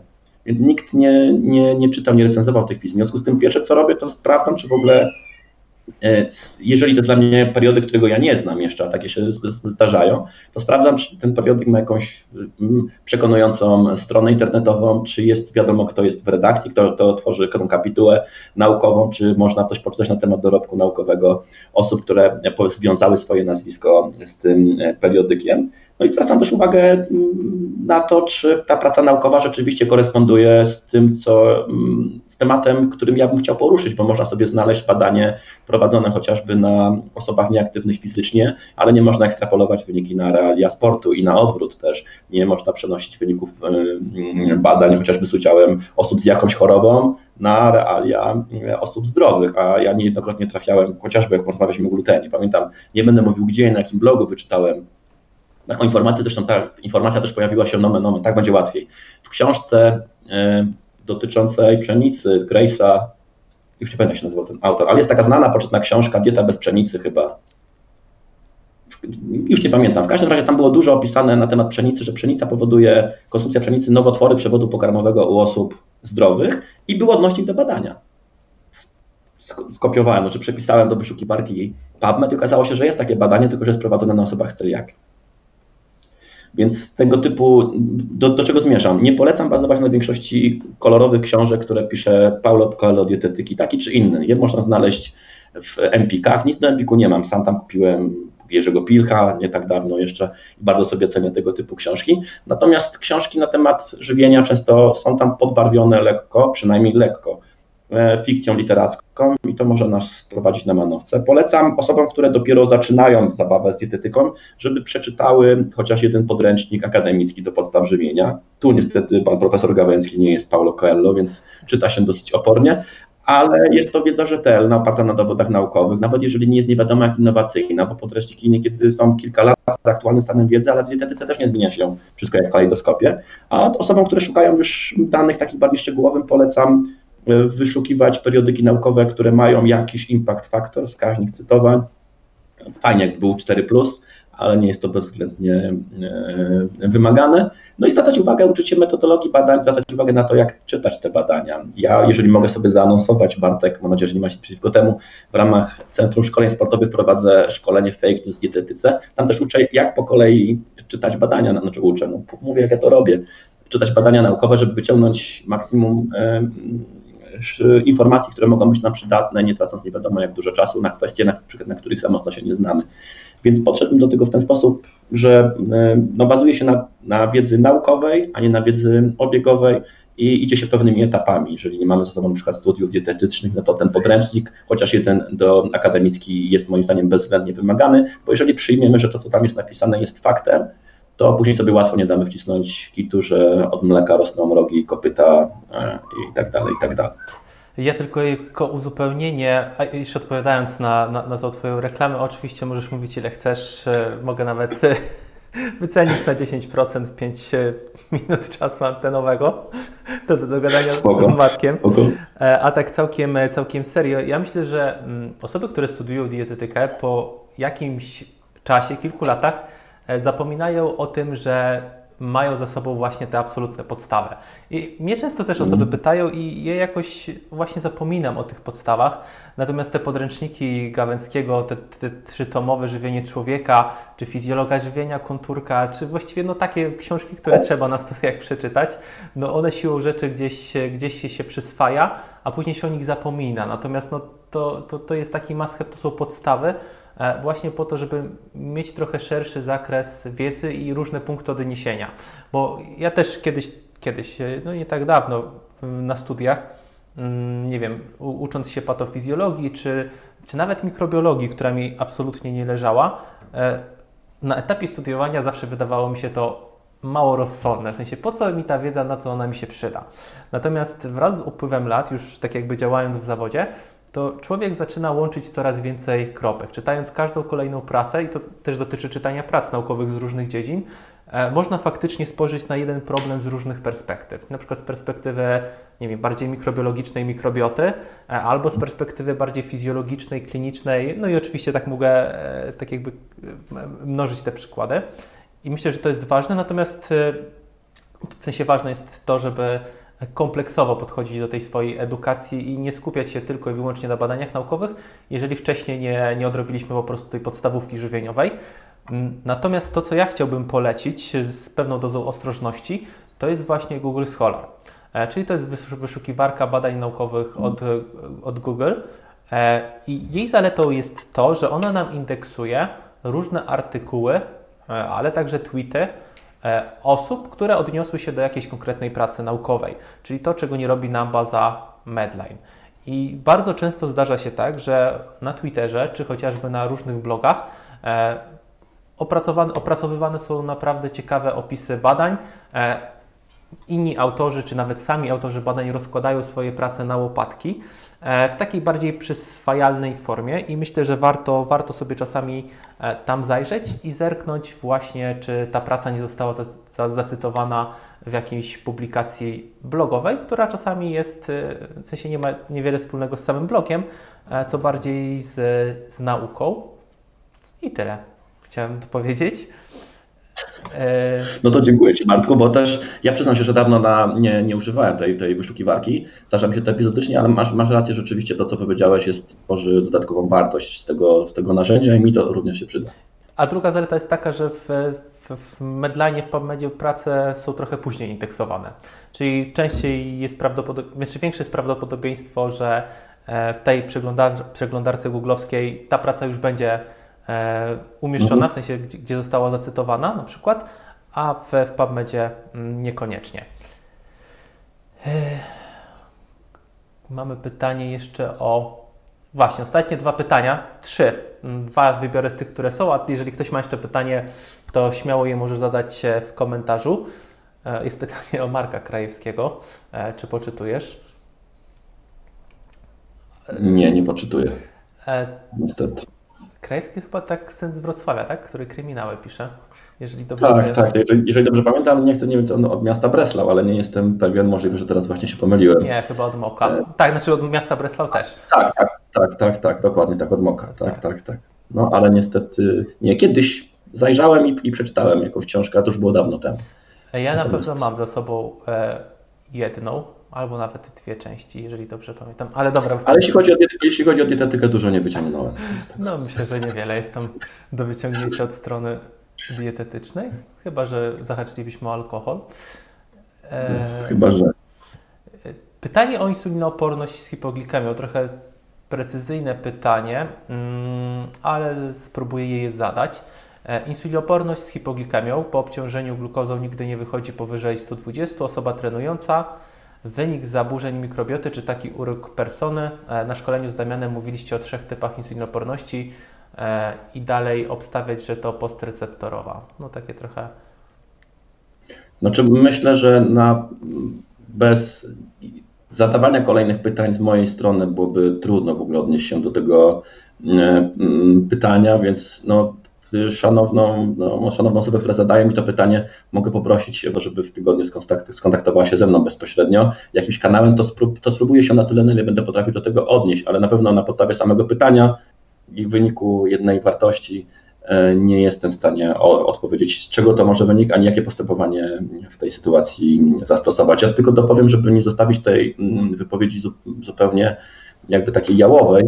Więc nikt nie, nie, nie czytał, nie recenzował tych pism. W związku z tym pierwsze, co robię, to sprawdzam, czy w ogóle, e, jeżeli to dla mnie periodyk, którego ja nie znam jeszcze, a takie się zdarzają, to sprawdzam, czy ten periodyk ma jakąś mm, przekonującą stronę internetową, czy jest wiadomo, kto jest w redakcji, kto, kto tworzy tą kapitułę naukową, czy można coś poczytać na temat dorobku naukowego osób, które związały swoje nazwisko z tym e, periodykiem. No i zwracam też uwagę mm, na to, czy ta praca naukowa rzeczywiście koresponduje z tym, co, mm, z tematem, którym ja bym chciał poruszyć, bo można sobie znaleźć badanie prowadzone chociażby na osobach nieaktywnych fizycznie, ale nie można ekstrapolować wyniki na realia sportu i na odwrót też. Nie można przenosić wyników y, badań chociażby z udziałem osób z jakąś chorobą na realia y, osób zdrowych, a ja niejednokrotnie trafiałem, chociażby jak porozmawialiśmy o glutenie. Pamiętam, nie będę mówił gdzie na jakim blogu wyczytałem Taką informację, zresztą ta informacja też pojawiła się nomen nomen, tak będzie łatwiej. W książce y, dotyczącej pszenicy Grace'a, już nie pamiętam jak się nazywał ten autor, ale jest taka znana, poczytna książka Dieta bez pszenicy chyba. Już nie pamiętam. W każdym razie tam było dużo opisane na temat pszenicy, że pszenica powoduje, konsumpcja pszenicy, nowotwory przewodu pokarmowego u osób zdrowych i był odnośnik do badania. Skopiowałem, znaczy przepisałem do wyszukiwarki PubMed i okazało się, że jest takie badanie, tylko że jest prowadzone na osobach z celiaki. Więc tego typu, do, do czego zmierzam? Nie polecam bazować na większości kolorowych książek, które pisze Paulo Coelho dietetyki, taki czy inny. Je można znaleźć w Empikach. Nic do Empiku nie mam. Sam tam kupiłem Jerzego Pilcha nie tak dawno jeszcze i bardzo sobie cenię tego typu książki. Natomiast książki na temat żywienia często są tam podbarwione lekko, przynajmniej lekko. E, fikcją literacką i to może nas sprowadzić na manowce. Polecam osobom, które dopiero zaczynają zabawę z dietetyką, żeby przeczytały chociaż jeden podręcznik akademicki do podstaw żywienia. Tu niestety pan profesor Gawęcki nie jest Paulo Coelho, więc czyta się dosyć opornie, ale jest to wiedza rzetelna, oparta na dowodach naukowych, nawet jeżeli nie jest nie wiadomo jak innowacyjna, bo podręczniki niekiedy są kilka lat z aktualnym stanem wiedzy, ale w dietetyce też nie zmienia się wszystko jak w kalejdoskopie. A osobom, które szukają już danych takich bardziej szczegółowych, polecam wyszukiwać periodyki naukowe, które mają jakiś impact factor, wskaźnik cytowań. Fajnie, jak był 4, ale nie jest to bezwzględnie e, wymagane. No i zwracać uwagę, uczyć się metodologii badań, zwracać uwagę na to, jak czytać te badania. Ja, jeżeli mogę sobie zaanonsować, Bartek, mam nadzieję, że nie ma się przeciwko temu, w ramach Centrum Szkoleń Sportowych prowadzę szkolenie Fake News dietetyce. Tam też uczę, jak po kolei czytać badania, znaczy uczę, no, mówię, jak ja to robię, czytać badania naukowe, żeby wyciągnąć maksimum informacji, które mogą być nam przydatne, nie tracąc nie wiadomo jak dużo czasu na kwestie, na, na których za się nie znamy. Więc podszedłem do tego w ten sposób, że e, no, bazuje się na, na wiedzy naukowej, a nie na wiedzy obiegowej i idzie się pewnymi etapami. Jeżeli nie mamy ze sobą przykład studiów dietetycznych, no to ten podręcznik, chociaż jeden do akademicki jest moim zdaniem bezwzględnie wymagany, bo jeżeli przyjmiemy, że to, co tam jest napisane, jest faktem, to później sobie łatwo nie damy wcisnąć kitu, że od mleka rosną rogi, kopyta e, i tak dalej, i tak dalej.
Ja tylko jako uzupełnienie, a jeszcze odpowiadając na, na, na tą Twoją reklamę, oczywiście możesz mówić ile chcesz, e, mogę nawet wycenić na 10% 5 e, minut czasu antenowego do, do dogadania Spoko. z Markiem. Spoko. A tak całkiem, całkiem serio, ja myślę, że mm, osoby, które studiują dietetykę po jakimś czasie, kilku latach zapominają o tym, że mają za sobą właśnie te absolutne podstawy. I mnie często też osoby mhm. pytają i ja jakoś właśnie zapominam o tych podstawach, natomiast te podręczniki Gawęckiego, te, te trzytomowe Żywienie Człowieka, czy Fizjologa Żywienia, Konturka, czy właściwie no takie książki, które trzeba na studiach przeczytać, no one siłą rzeczy gdzieś, gdzieś się, się przyswaja, a później się o nich zapomina. Natomiast no to, to, to jest taki must to są podstawy, E, właśnie po to, żeby mieć trochę szerszy zakres wiedzy i różne punkty odniesienia. Bo ja też kiedyś, kiedyś e, no nie tak dawno na studiach, nie wiem, ucząc się patofizjologii czy, czy nawet mikrobiologii, która mi absolutnie nie leżała, e, na etapie studiowania zawsze wydawało mi się to mało rozsądne, w sensie po co mi ta wiedza, na co ona mi się przyda. Natomiast wraz z upływem lat, już tak jakby działając w zawodzie, to człowiek zaczyna łączyć coraz więcej kropek. Czytając każdą kolejną pracę, i to też dotyczy czytania prac naukowych z różnych dziedzin, e, można faktycznie spojrzeć na jeden problem z różnych perspektyw. Na przykład z perspektywy nie wiem, bardziej mikrobiologicznej mikrobioty, e, albo z perspektywy bardziej fizjologicznej, klinicznej. No i oczywiście tak mogę e, tak jakby mnożyć te przykłady. I myślę, że to jest ważne, natomiast w sensie ważne jest to, żeby kompleksowo podchodzić do tej swojej edukacji i nie skupiać się tylko i wyłącznie na badaniach naukowych, jeżeli wcześniej nie, nie odrobiliśmy po prostu tej podstawówki żywieniowej. Mm, natomiast to, co ja chciałbym polecić z pewną dozą ostrożności, to jest właśnie Google Scholar. E, czyli to jest wyszukiwarka badań naukowych od, od Google. E, I jej zaletą jest to, że ona nam indeksuje różne artykuły, e, ale także tweety, osób, które odniosły się do jakiejś konkretnej pracy naukowej, czyli to, czego nie robi nam baza Medline. I bardzo często zdarza się tak, że na Twitterze czy chociażby na różnych blogach e, opracowywane są naprawdę ciekawe opisy badań. E, inni autorzy, czy nawet sami autorzy badań rozkładają swoje prace na łopatki E, w takiej bardziej przyswajalnej formie i myślę, że warto, warto sobie czasami e, tam zajrzeć i zerknąć właśnie, czy ta praca nie została zacytowana w jakiejś publikacji blogowej, która czasami jest, e, w sensie nie ma niewiele wspólnego z samym blogiem, co bardziej z, z nauką. I tyle chciałem powiedzieć.
No to dziękuję Ci Marku, bo też ja przyznam się, że dawno na, nie, nie używałem tej, tej wyszukiwarki. Zdarza mi się to epizodycznie, ale masz, masz rację, rzeczywiście to, co powiedziałeś, jest, tworzy dodatkową wartość z tego, z tego narzędzia i mi to również się przyda.
A druga zaleta jest taka, że w, w, w Medline, w PubMedzie prace są trochę później indeksowane. Czyli częściej jest prawdopodobieństwo, znaczy większe jest prawdopodobieństwo, że e, w tej przeglądarce googlowskiej ta praca już będzie umieszczona, mhm. w sensie gdzie, gdzie, została zacytowana na przykład, a w, w PubMedzie mm, niekoniecznie. E, mamy pytanie jeszcze o. Właśnie, ostatnie dwa pytania, trzy. Mm, dwa wybiorę z tych, które są, a jeżeli ktoś ma jeszcze pytanie, to śmiało je może zadać w komentarzu. E, jest pytanie o Marka Krajewskiego. Czy poczytujesz?
Nie, nie poczytuję. Niestety.
Krajewski chyba tak sens z Wrocławia, tak? Który kryminały pisze. Jeżeli dobrze
tak, pamiętam. tak. Jeżeli, jeżeli, dobrze pamiętam, nie chcę, nie wiem, od miasta Breslau, ale nie jestem pewien, możliwe, że teraz właśnie się pomyliłem.
Nie, chyba od Moka. E... Tak, znaczy od miasta Breslau też.
Tak, tak, tak, tak, tak, dokładnie tak, od Moka, tak, tak, tak. tak. No ale niestety nie. Kiedyś zajrzałem i, i przeczytałem jakąś książkę, a to już było dawno temu.
Ja Natomiast... na pewno mam za sobą e, jedną, albo nawet dwie części, jeżeli dobrze pamiętam. Ale dobra.
Ale jeśli chodzi o, dietetykę, jeśli chodzi o dietetykę, dużo nie wyciągnąłem.
Tak. No myślę, że niewiele jest tam do wyciągnięcia od strony dietetycznej, chyba że zahaczylibyśmy o alkohol.
E... Chyba że.
Pytanie o insulinooporność z hipoglikemią. Trochę precyzyjne pytanie, mm, ale spróbuję je zadać. E, insulinooporność z hipoglikemią po obciążeniu glukozą nigdy nie wychodzi powyżej 120. Osoba trenująca wynik zaburzeń mikrobioty czy taki uróg persony. E, na szkoleniu z Damianem mówiliście o trzech typach insulinoporności e, i dalej obstawiać, że to postreceptorowa. No takie trochę.
Znaczy myślę, że na bez zadawania kolejnych pytań z mojej strony byłoby trudno w ogóle odnieść się do tego pytania, więc no, szanowną, no, szanowną osobę, która zadaje mi to pytanie, mogę poprosić, żeby w tygodniu skontaktowała się ze mną bezpośrednio. Jakimś kanałem to, sprób, to spróbuję się na tyle, na ile będę potrafił do tego odnieść, ale na pewno na podstawie samego pytania i w wyniku jednej wartości e, nie jestem w stanie odpowiedzieć, z czego to może wynikać, ani jakie postępowanie w tej sytuacji zastosować. Ja tylko dopowiem, żeby nie zostawić tej mm, wypowiedzi zupełnie jakby takiej jałowej,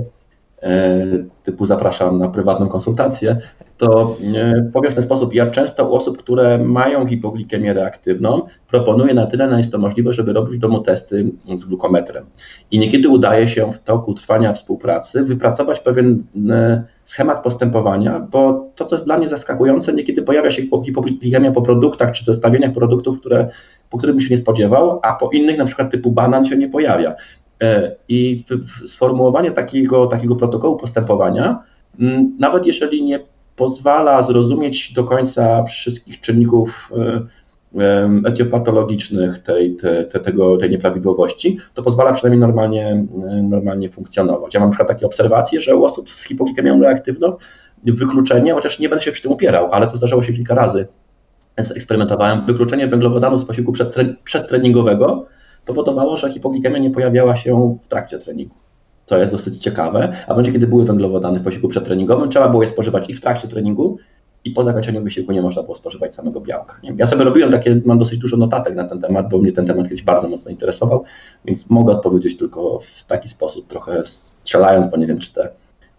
typu zapraszam na prywatną konsultację, to e, powiem w ten sposób, ja często u osób, które mają hipoglikemię reaktywną, proponuję na tyle, na jest to możliwe, żeby robić w domu testy z glukometrem. I niekiedy udaje się w toku trwania współpracy wypracować pewien e, schemat postępowania, bo to, co jest dla mnie zaskakujące, niekiedy pojawia się hipoglikemia po produktach czy zestawieniach produktów, które, po których bym się nie spodziewał, a po innych, na przykład typu banan, się nie pojawia. E, I sformułowanie takiego, takiego protokołu postępowania, nawet jeżeli nie pozwala zrozumieć do końca wszystkich czynników e, etiopatologicznych tej, te, te, tego, tej nieprawidłowości, to pozwala przynajmniej normalnie, normalnie funkcjonować. Ja mam na przykład takie obserwacje, że u osób z hipoglikemią reaktywną wykluczenie, chociaż nie będę się przy tym upierał, ale to zdarzało się kilka razy, eksperymentowałem, wykluczenie węglowodanów z posiłku przedtreningowego powodowało, że hipoglikemia nie pojawiała się w trakcie treningu. To jest dosyć ciekawe, a w momencie, kiedy były węglowodany w posiłku przedtreningowym, trzeba było je spożywać i w trakcie treningu, i po zakończeniu wysiłku nie można było spożywać samego białka. Nie? Ja sobie robiłem takie, mam dosyć dużo notatek na ten temat, bo mnie ten temat kiedyś bardzo mocno interesował, więc mogę odpowiedzieć tylko w taki sposób, trochę strzelając, bo nie wiem, czy te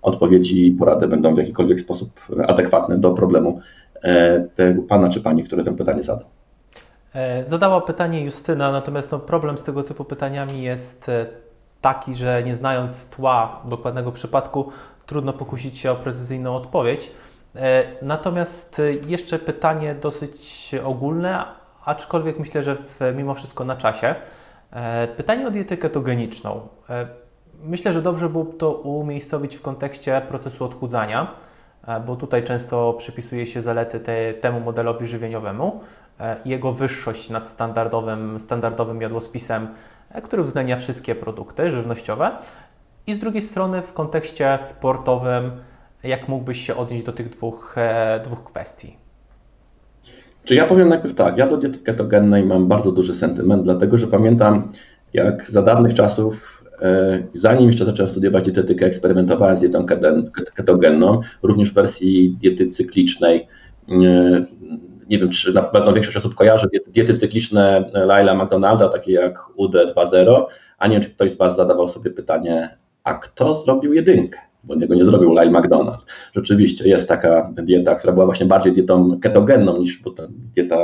odpowiedzi i porady będą w jakikolwiek sposób adekwatne do problemu e, tego pana czy pani, który tę pytanie zadał.
E, zadała pytanie Justyna, natomiast no, problem z tego typu pytaniami jest e, taki, że nie znając tła dokładnego przypadku, trudno pokusić się o precyzyjną odpowiedź. E, natomiast jeszcze pytanie dosyć ogólne, aczkolwiek myślę, że w, mimo wszystko na czasie. Pytanie o dietę ketogeniczną. Myślę, że dobrze byłoby to umiejscowić w kontekście procesu odchudzania, bo tutaj często przypisuje się zalety te, temu modelowi żywieniowemu. E, jego wyższość nad standardowym, standardowym jadłospisem, e, który uwzględnia wszystkie produkty żywnościowe. I z drugiej strony w kontekście sportowym, jak mógłbyś się odnieść do tych dwóch, e, dwóch kwestii?
Czy ja powiem najpierw tak, ja do diety ketogennej mam bardzo duży sentyment, dlatego że pamiętam, jak za dawnych czasów, zanim jeszcze zacząłem studiować dietetykę, eksperymentowałem z dietą ketogenną, również w wersji diety cyklicznej nie wiem, czy na pewno większość osób kojarzy diety cykliczne Laila McDonalda, takie jak UD2.0, a nie wiem, czy ktoś z Was zadawał sobie pytanie, a kto zrobił jedynkę? Bo niego nie zrobił Lyle McDonald. Rzeczywiście jest taka dieta, która była właśnie bardziej dietą ketogenną niż, bo ta dieta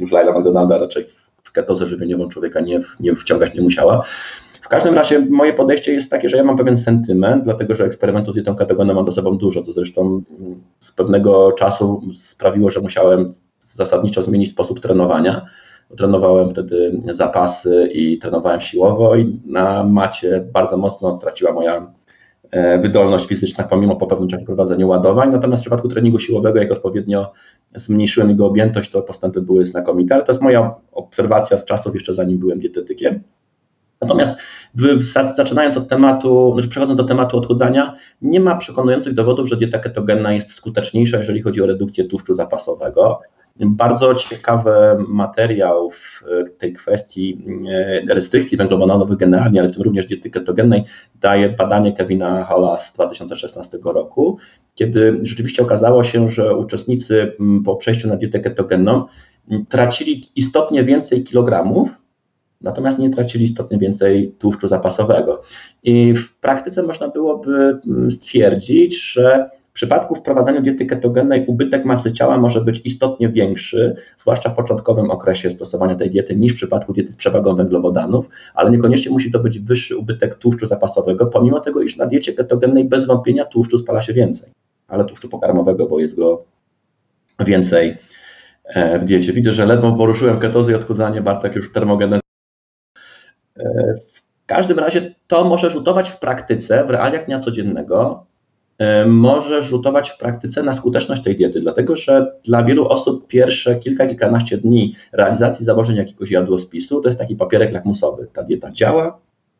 już Lyla McDonalda raczej w ketozę żywieniową człowieka nie, nie wciągać nie musiała. W każdym razie moje podejście jest takie, że ja mam pewien sentyment, dlatego że eksperymentów z dietą ketogenną mam do sobą dużo, co zresztą z pewnego czasu sprawiło, że musiałem zasadniczo zmienić sposób trenowania. Trenowałem wtedy zapasy i trenowałem siłowo i na macie bardzo mocno straciła moja e, wydolność fizyczna pomimo po pewnym czasie prowadzenia ładowań. Natomiast w przypadku treningu siłowego, jak odpowiednio zmniejszyłem jego objętość, to postępy były znakomite, ale to jest moja obserwacja z czasów jeszcze zanim byłem dietetykiem. Natomiast zaczynając od tematu, znaczy przechodząc do tematu odchudzania, nie ma przekonujących dowodów, że dieta ketogenna jest skuteczniejsza, jeżeli chodzi o redukcję tłuszczu zapasowego. Bardzo ciekawy materiał w tej kwestii e, restrykcji węglowodanowych generalnie, ale w tym również diety ketogennej, daje badanie Kevina Halla z 2016 roku, kiedy rzeczywiście okazało się, że uczestnicy po przejściu na dietę ketogenną tracili istotnie więcej kilogramów, natomiast nie tracili istotnie więcej tłuszczu zapasowego. I w praktyce można byłoby stwierdzić, że w przypadku wprowadzania diety ketogennej ubytek masy ciała może być istotnie większy, zwłaszcza w początkowym okresie stosowania tej diety, niż w przypadku diety z przewagą węglowodanów, ale niekoniecznie musi to być wyższy ubytek tłuszczu zapasowego, pomimo tego, iż na diecie ketogennej bez wątpienia tłuszczu spala się więcej, ale tłuszczu pokarmowego, bo jest go więcej e, w diecie. Widzę, że ledwo poruszyłem ketozy i odchudzanie, Bartek już termogenezę. E, w każdym razie to może rzutować w praktyce, w realiach dnia codziennego może rzutować w praktyce na skuteczność tej diety, dlatego że dla wielu osób pierwsze kilka, kilkanaście dni realizacji założeń jakiegoś jadłospisu to jest taki papierek lakmusowy. Ta dieta działa,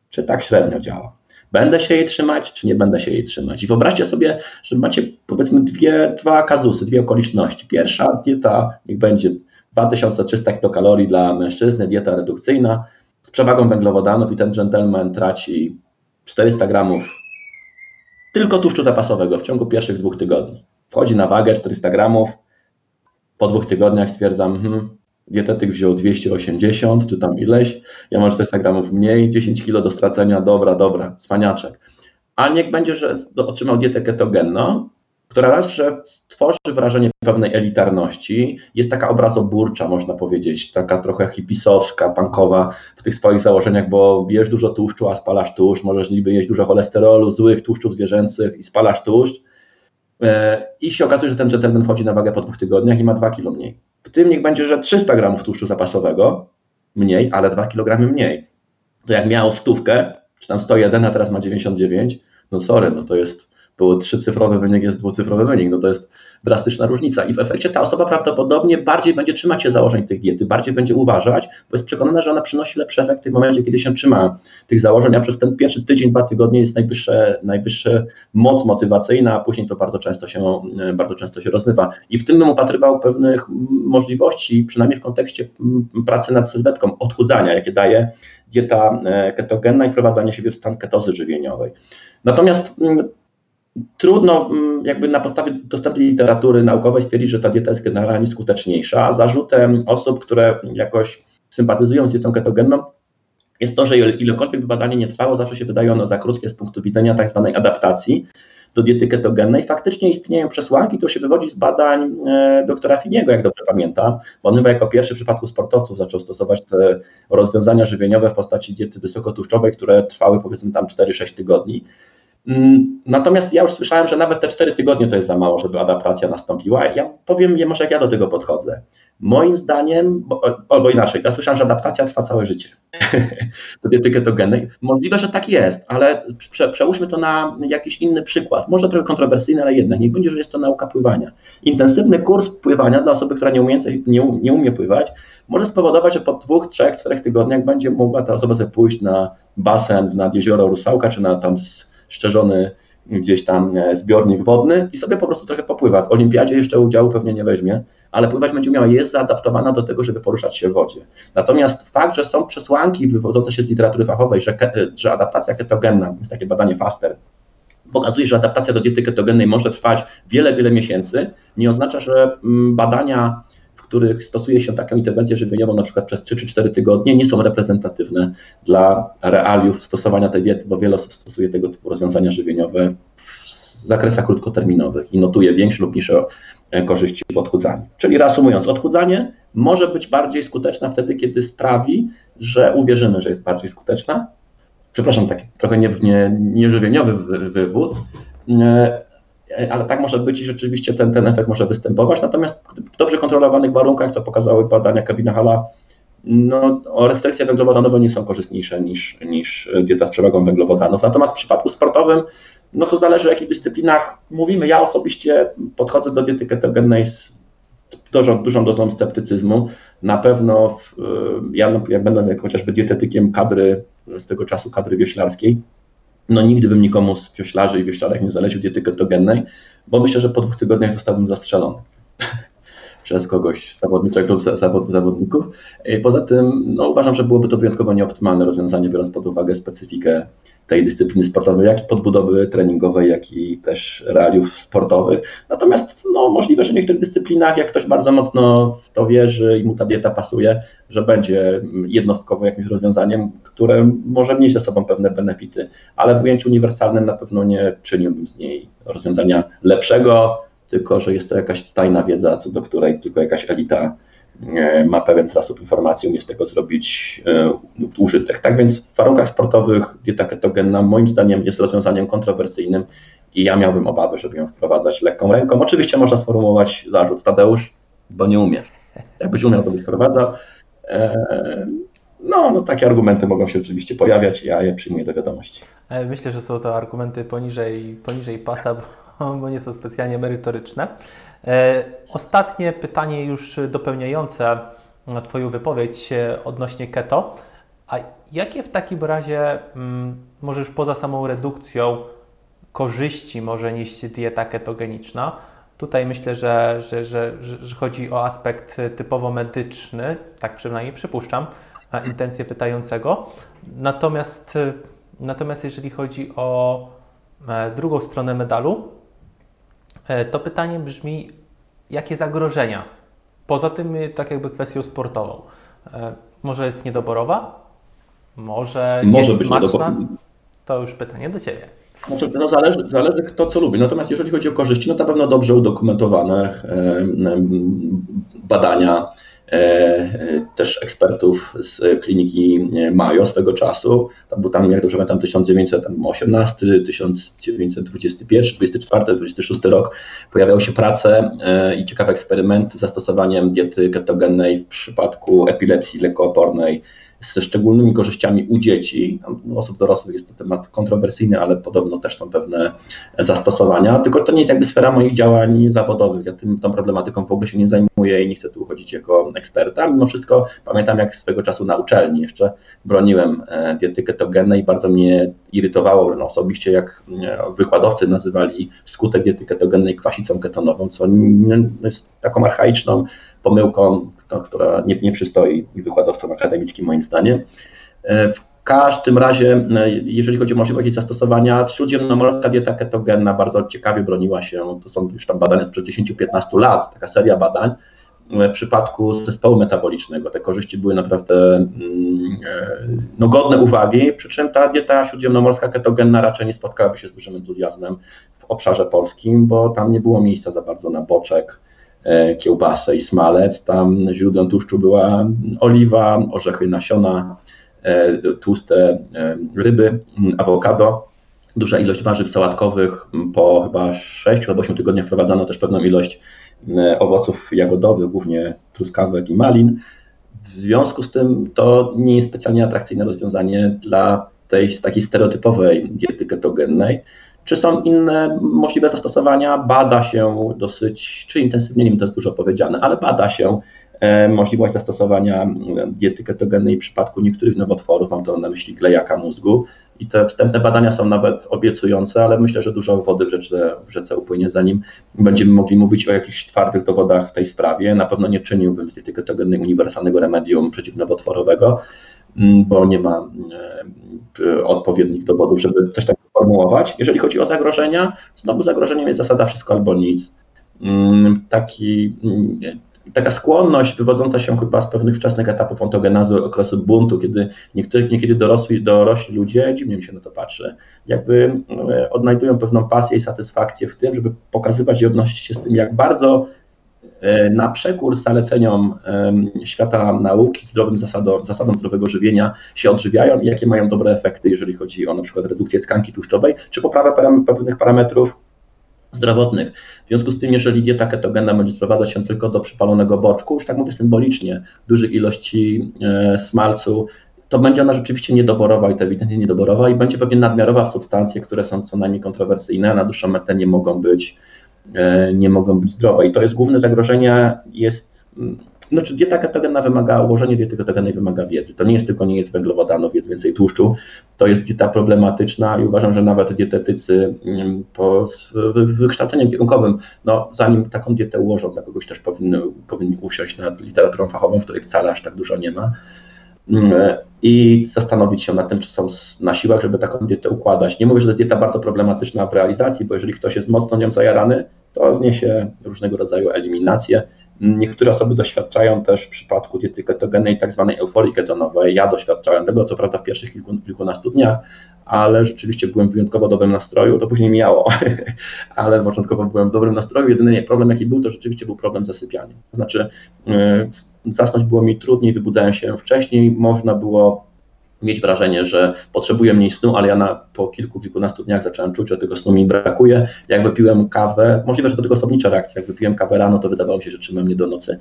czy tak średnio działa. Będę się jej trzymać, czy nie będę się jej trzymać? I wyobraźcie sobie, że macie powiedzmy dwie, dwa kazusy, dwie okoliczności. Pierwsza dieta, niech będzie 2300 kilokalorii dla mężczyzny, dieta redukcyjna z przewagą węglowodanów i ten gentleman traci 400 gramów tylko tłuszczu zapasowego w ciągu pierwszych dwóch tygodni. Wchodzi na wagę 400 gramów, po dwóch tygodniach stwierdzam, hmm, dietetyk wziął 280 czy tam ileś, ja mam 400 gramów mniej, 10 kilo do stracenia, dobra, dobra, cwaniaczek. A niech będzie, że otrzymał dietę ketogenną, która raz, że tworzy wrażenie pewnej elitarności, jest taka obrazoburcza, można powiedzieć, taka trochę hipisowska, punkowa w tych swoich założeniach, bo jesz dużo tłuszczu, a spalasz tłuszcz, możesz niby jeść dużo cholesterolu, złych tłuszczów zwierzęcych i spalasz tłuszcz. E, I się okazuje, że ten gentleman wchodzi na wagę po dwóch tygodniach i ma 2 kilo mniej. W tym niech będzie, że 300 gramów tłuszczu zapasowego mniej, ale 2 kg mniej. To jak miał stówkę, czy tam 101, a teraz ma 99, no sorry, no to jest było trzycyfrowy wynik, jest dwucyfrowy wynik, no to jest drastyczna różnica i w efekcie ta osoba prawdopodobnie bardziej będzie trzymać się założeń tych diety, bardziej będzie uważać, bo jest przekonana, że ona przynosi lepsze efekty w momencie, kiedy się trzyma tych założeń, a przez ten pierwszy tydzień, dwa tygodnie jest najwyższe, najwyższa moc motywacyjna, a później to bardzo często się, bardzo często się rozmywa. I w tym bym upatrywał pewnych możliwości, przynajmniej w kontekście pracy nad sylwetką, odchudzania, jakie daje dieta e, ketogenna i wprowadzanie siebie w stan ketozy żywieniowej. Natomiast trudno mm, jakby na podstawie dostępnej literatury naukowej stwierdzić, że ta dieta jest generalnie skuteczniejsza. Zarzutem osób, które jakoś sympatyzują z dietą ketogenną jest to, że ilekolwiek badanie nie trwało, zawsze się wydaje ono za krótkie z punktu widzenia tak zwanej adaptacji do diety ketogennej. Faktycznie istnieją przesłanki, to się wywodzi z badań e, doktora Finiego, jak dobrze pamiętam, bo on chyba jako pierwszy w przypadku sportowców zaczął stosować te rozwiązania żywieniowe w postaci diety wysokotłuszczowej, które trwały powiedzmy tam 4-6 tygodni. Mm, natomiast ja już słyszałem, że nawet te 4 tygodnie to jest za mało, żeby adaptacja nastąpiła. Ja powiem, może jak ja do tego podchodzę. Moim zdaniem, bo, albo inaczej, ja słyszałem, że adaptacja trwa całe życie do diety ketogennej. Możliwe, że tak jest, ale prze, przełóżmy to na jakiś inny przykład. Może trochę kontrowersyjny, ale jednak. Niech będzie, że jest to nauka pływania. Intensywny kurs pływania dla osoby, która nie umie, nie, nie umie pływać, może spowodować, że po dwóch, trzech, czterech tygodniach będzie mogła ta osoba sobie pójść na basen nad jezioro Rusałka, czy na tam szczerzony gdzieś tam e, zbiornik wodny i sobie po prostu trochę popływa. W olimpiadzie jeszcze udziału pewnie nie weźmie, ale pływać będzie umiała, jest zaadaptowana do tego, żeby poruszać się w wodzie. Natomiast fakt, że są przesłanki wywodzące się z literatury fachowej, że, że adaptacja ketogenna, jest takie badanie FASTER, pokazuje, że adaptacja do diety ketogennej może trwać wiele, wiele miesięcy, nie oznacza, że mm, badania których stosuje się taką interwencję żywieniową na przykład przez 3 czy 4 tygodnie, nie są reprezentatywne dla realiów stosowania tej diety, bo wiele osób stosuje tego typu rozwiązania żywieniowe w zakresach krótkoterminowych i notuje większe lub mniejsze e, korzyści w odchudzaniu. Czyli reasumując, odchudzanie może być bardziej skuteczna wtedy, kiedy sprawi, że uwierzymy, że jest bardziej skuteczna. Przepraszam, taki trochę nieżywieniowy nie, nie wywód, E, ale tak może być i rzeczywiście ten, ten efekt może występować. Natomiast w dobrze kontrolowanych warunkach, co pokazały badania Kabina Hala, no, restrykcje węglowodanowe nie są korzystniejsze niż, niż dieta z przewagą węglowodanów. Natomiast w przypadku sportowym, no to zależy o jakich dyscyplinach mówimy. Ja osobiście podchodzę do diety ketogennej z dużą, dużą dozą sceptycyzmu. Na pewno w, ja, ja będę chociażby dietetykiem kadry, z tego czasu kadry wioślarskiej, no nigdy bym nikomu z wioślarzy i wioślarek nie zalecił diety ketogennej, bo myślę, że po dwóch tygodniach zostałbym zastrzelony przez kogoś, zawodniczego lub zawod, zawodników. Poza tym no, uważam, że byłoby to wyjątkowo nieoptymalne rozwiązanie, biorąc pod uwagę specyfikę tej dyscypliny sportowej, jak i podbudowy treningowej, jak i też realiów sportowych. Natomiast no, możliwe, że w niektórych dyscyplinach, jak ktoś bardzo mocno w to wierzy i mu ta dieta pasuje, że będzie jednostkowo jakimś rozwiązaniem, które może nieść ze sobą pewne benefity, ale w ujęciu uniwersalnym na pewno nie czyniłbym z niej rozwiązania lepszego, tylko że jest to jakaś tajna wiedza, co do której tylko jakaś elita e, ma pewien zasób informacji, umie z tego zrobić e, użytek. Tak więc w warunkach sportowych dieta ketogenna moim zdaniem jest rozwiązaniem kontrowersyjnym i ja miałbym obawy, żeby ją wprowadzać lekką ręką. Oczywiście można sformułować zarzut Tadeusz, bo nie umie. Jakbyś umiał, to byś wprowadzał. E, no, no, takie argumenty mogą się oczywiście pojawiać, ja je przyjmuję do wiadomości.
Myślę, że są to argumenty poniżej, poniżej pasa, bo nie są specjalnie merytoryczne. E, ostatnie pytanie już dopełniające Twoją wypowiedź odnośnie keto. A jakie w takim razie mm, możesz poza samą redukcją korzyści może nieść dieta ketogeniczna? Tutaj myślę, że, że, że, że, chodzi o aspekt typowo medyczny, tak przynajmniej przypuszczam, intencję pytającego. Natomiast, natomiast jeżeli chodzi o e, drugą stronę medalu, e, to pytanie brzmi, jakie zagrożenia, poza tym tak jakby kwestią sportową, e, może jest niedoborowa, może, może jest być smaczna? To już pytanie do Ciebie.
Znaczy, no zależy, zależy kto co lubi. Natomiast jeżeli chodzi o korzyści, no to na pewno dobrze udokumentowane badania e, też ekspertów z kliniki Mayo swego czasu. Tam był tam, jak dobrze pamiętam, 1918, 1921, 24, 26 rok pojawiały się prace e, i ciekawe eksperymenty z zastosowaniem diety ketogennej w przypadku epilepsji lekoopornej ze szczególnymi korzyściami u dzieci. U osób dorosłych jest to temat kontrowersyjny, ale podobno też są pewne zastosowania. Tylko to nie jest jakby sfera moich działań zawodowych. Ja tym, tą problematyką w ogóle się nie zajmuję i nie chcę tu uchodzić jako eksperta. Mimo wszystko pamiętam, jak swego czasu na uczelni jeszcze broniłem e, diety ketogennej. Bardzo mnie irytowało no, osobiście, jak e, wykładowcy nazywali skutek diety ketogennej kwasicą ketonową, co jest taką archaiczną pomyłką, która nie, nie przystoi wykładowcom akademickim moim zdaniem. E, w każdym razie, e, jeżeli chodzi o możliwość jej zastosowania, śródziemnomorska dieta ketogenna bardzo ciekawie broniła się, to są już tam badania sprzed 10-15 lat, taka seria badań, w przypadku zespołu metabolicznego. Te korzyści były naprawdę mm, e, no, godne uwagi, przy czym ta dieta śródziemnomorska ketogenna raczej nie spotkałaby się z dużym entuzjazmem w obszarze polskim, bo tam nie było miejsca za bardzo na boczek, E, kiełbasę i smalec. Tam źródłem tłuszczu była oliwa, orzechy nasiona, e, tłuste e, ryby, awokado. Duża ilość warzyw sałatkowych. Po chyba 6 albo 8 tygodniach wprowadzano też pewną ilość owoców jagodowych, głównie truskawek i malin. W związku z tym to nie jest specjalnie atrakcyjne rozwiązanie dla tej takiej stereotypowej diety ketogennej. Czy są inne możliwe zastosowania? Bada się dosyć, czy intensywnie, nie wiem, to jest dużo powiedziane, ale bada się e, możliwość zastosowania diety ketogennej w przypadku niektórych nowotworów, mam to na myśli glejaka mózgu. I te wstępne badania są nawet obiecujące, ale myślę, że dużo wody w rzece, w rzece upłynie, zanim będziemy mogli mówić o jakichś twardych dowodach w tej sprawie. Na pewno nie czyniłbym z diety ketogennej uniwersalnego remedium przeciwnowotworowego, bo nie ma e, odpowiednich dowodów, żeby coś takiego formułować. Jeżeli chodzi o zagrożenia, znowu zagrożeniem jest zasada wszystko albo nic. Mm, taki, mm, taka skłonność wywodząca się chyba z pewnych wczesnych etapów ontogenazy, okresu buntu, kiedy niektórzy, niekiedy dorosli, dorośli ludzie, dziwnie mi się na to patrzy, jakby e, odnajdują pewną pasję i satysfakcję w tym, żeby pokazywać i odnosić się z tym, jak bardzo na przekór zaleceniom świata nauki, zdrowym zasadom, zasadom zdrowego żywienia się odżywiają i jakie mają dobre efekty, jeżeli chodzi o na przykład redukcję tkanki tłuszczowej, czy poprawę pewnych parametrów zdrowotnych. W związku z tym, jeżeli dieta ketogenna będzie sprowadzać się tylko do przypalonego boczku, już tak mówię symbolicznie, dużych ilości e, smalcu, to będzie ona rzeczywiście niedoborowa i to ewidentnie niedoborowa i będzie pewnie nadmiarowa w substancje, które są co najmniej kontrowersyjne, a na dłuższą metę nie mogą być E, nie mogą być zdrowe. I to jest główne zagrożenie, jest, znaczy dieta ketogenna wymaga, ułożenie diety ketogennej wymaga wiedzy. To nie jest tylko, nie jest węglowodano, jest więcej tłuszczu. To jest dieta problematyczna i uważam, że nawet dietetycy mm, po wykształceniem kierunkowym, no zanim taką dietę ułożą, dla kogoś też powinny, powinni usiąść nad literaturą fachową, w której wcale aż tak dużo nie ma i zastanowić się nad tym, czy są na siłach, żeby taką dietę układać. Nie mówię, że to jest dieta bardzo problematyczna w realizacji, bo jeżeli ktoś jest mocno nią zajarany, to zniesie różnego rodzaju eliminacje. Niektóre osoby doświadczają też w przypadku diety ketogennej tak zwanej euforii ketonowej. Ja doświadczałem tego, co prawda w pierwszych kilku, kilkunastu dniach, ale rzeczywiście byłem w wyjątkowo dobrym nastroju, to później mijało, ale początkowo byłem w dobrym nastroju. Jedyny problem, jaki był, to rzeczywiście był problem zasypiania. To znaczy, y, zasnąć było mi trudniej, wybudzałem się wcześniej, można było mieć wrażenie, że potrzebuję mniej snu, ale ja na, po kilku, kilkunastu dniach zacząłem czuć, że tego snu mi brakuje. Jak wypiłem kawę, możliwe, że to tylko osobnicza reakcja, jak wypiłem kawę rano, to wydawało mi się, że trzyma mnie do nocy.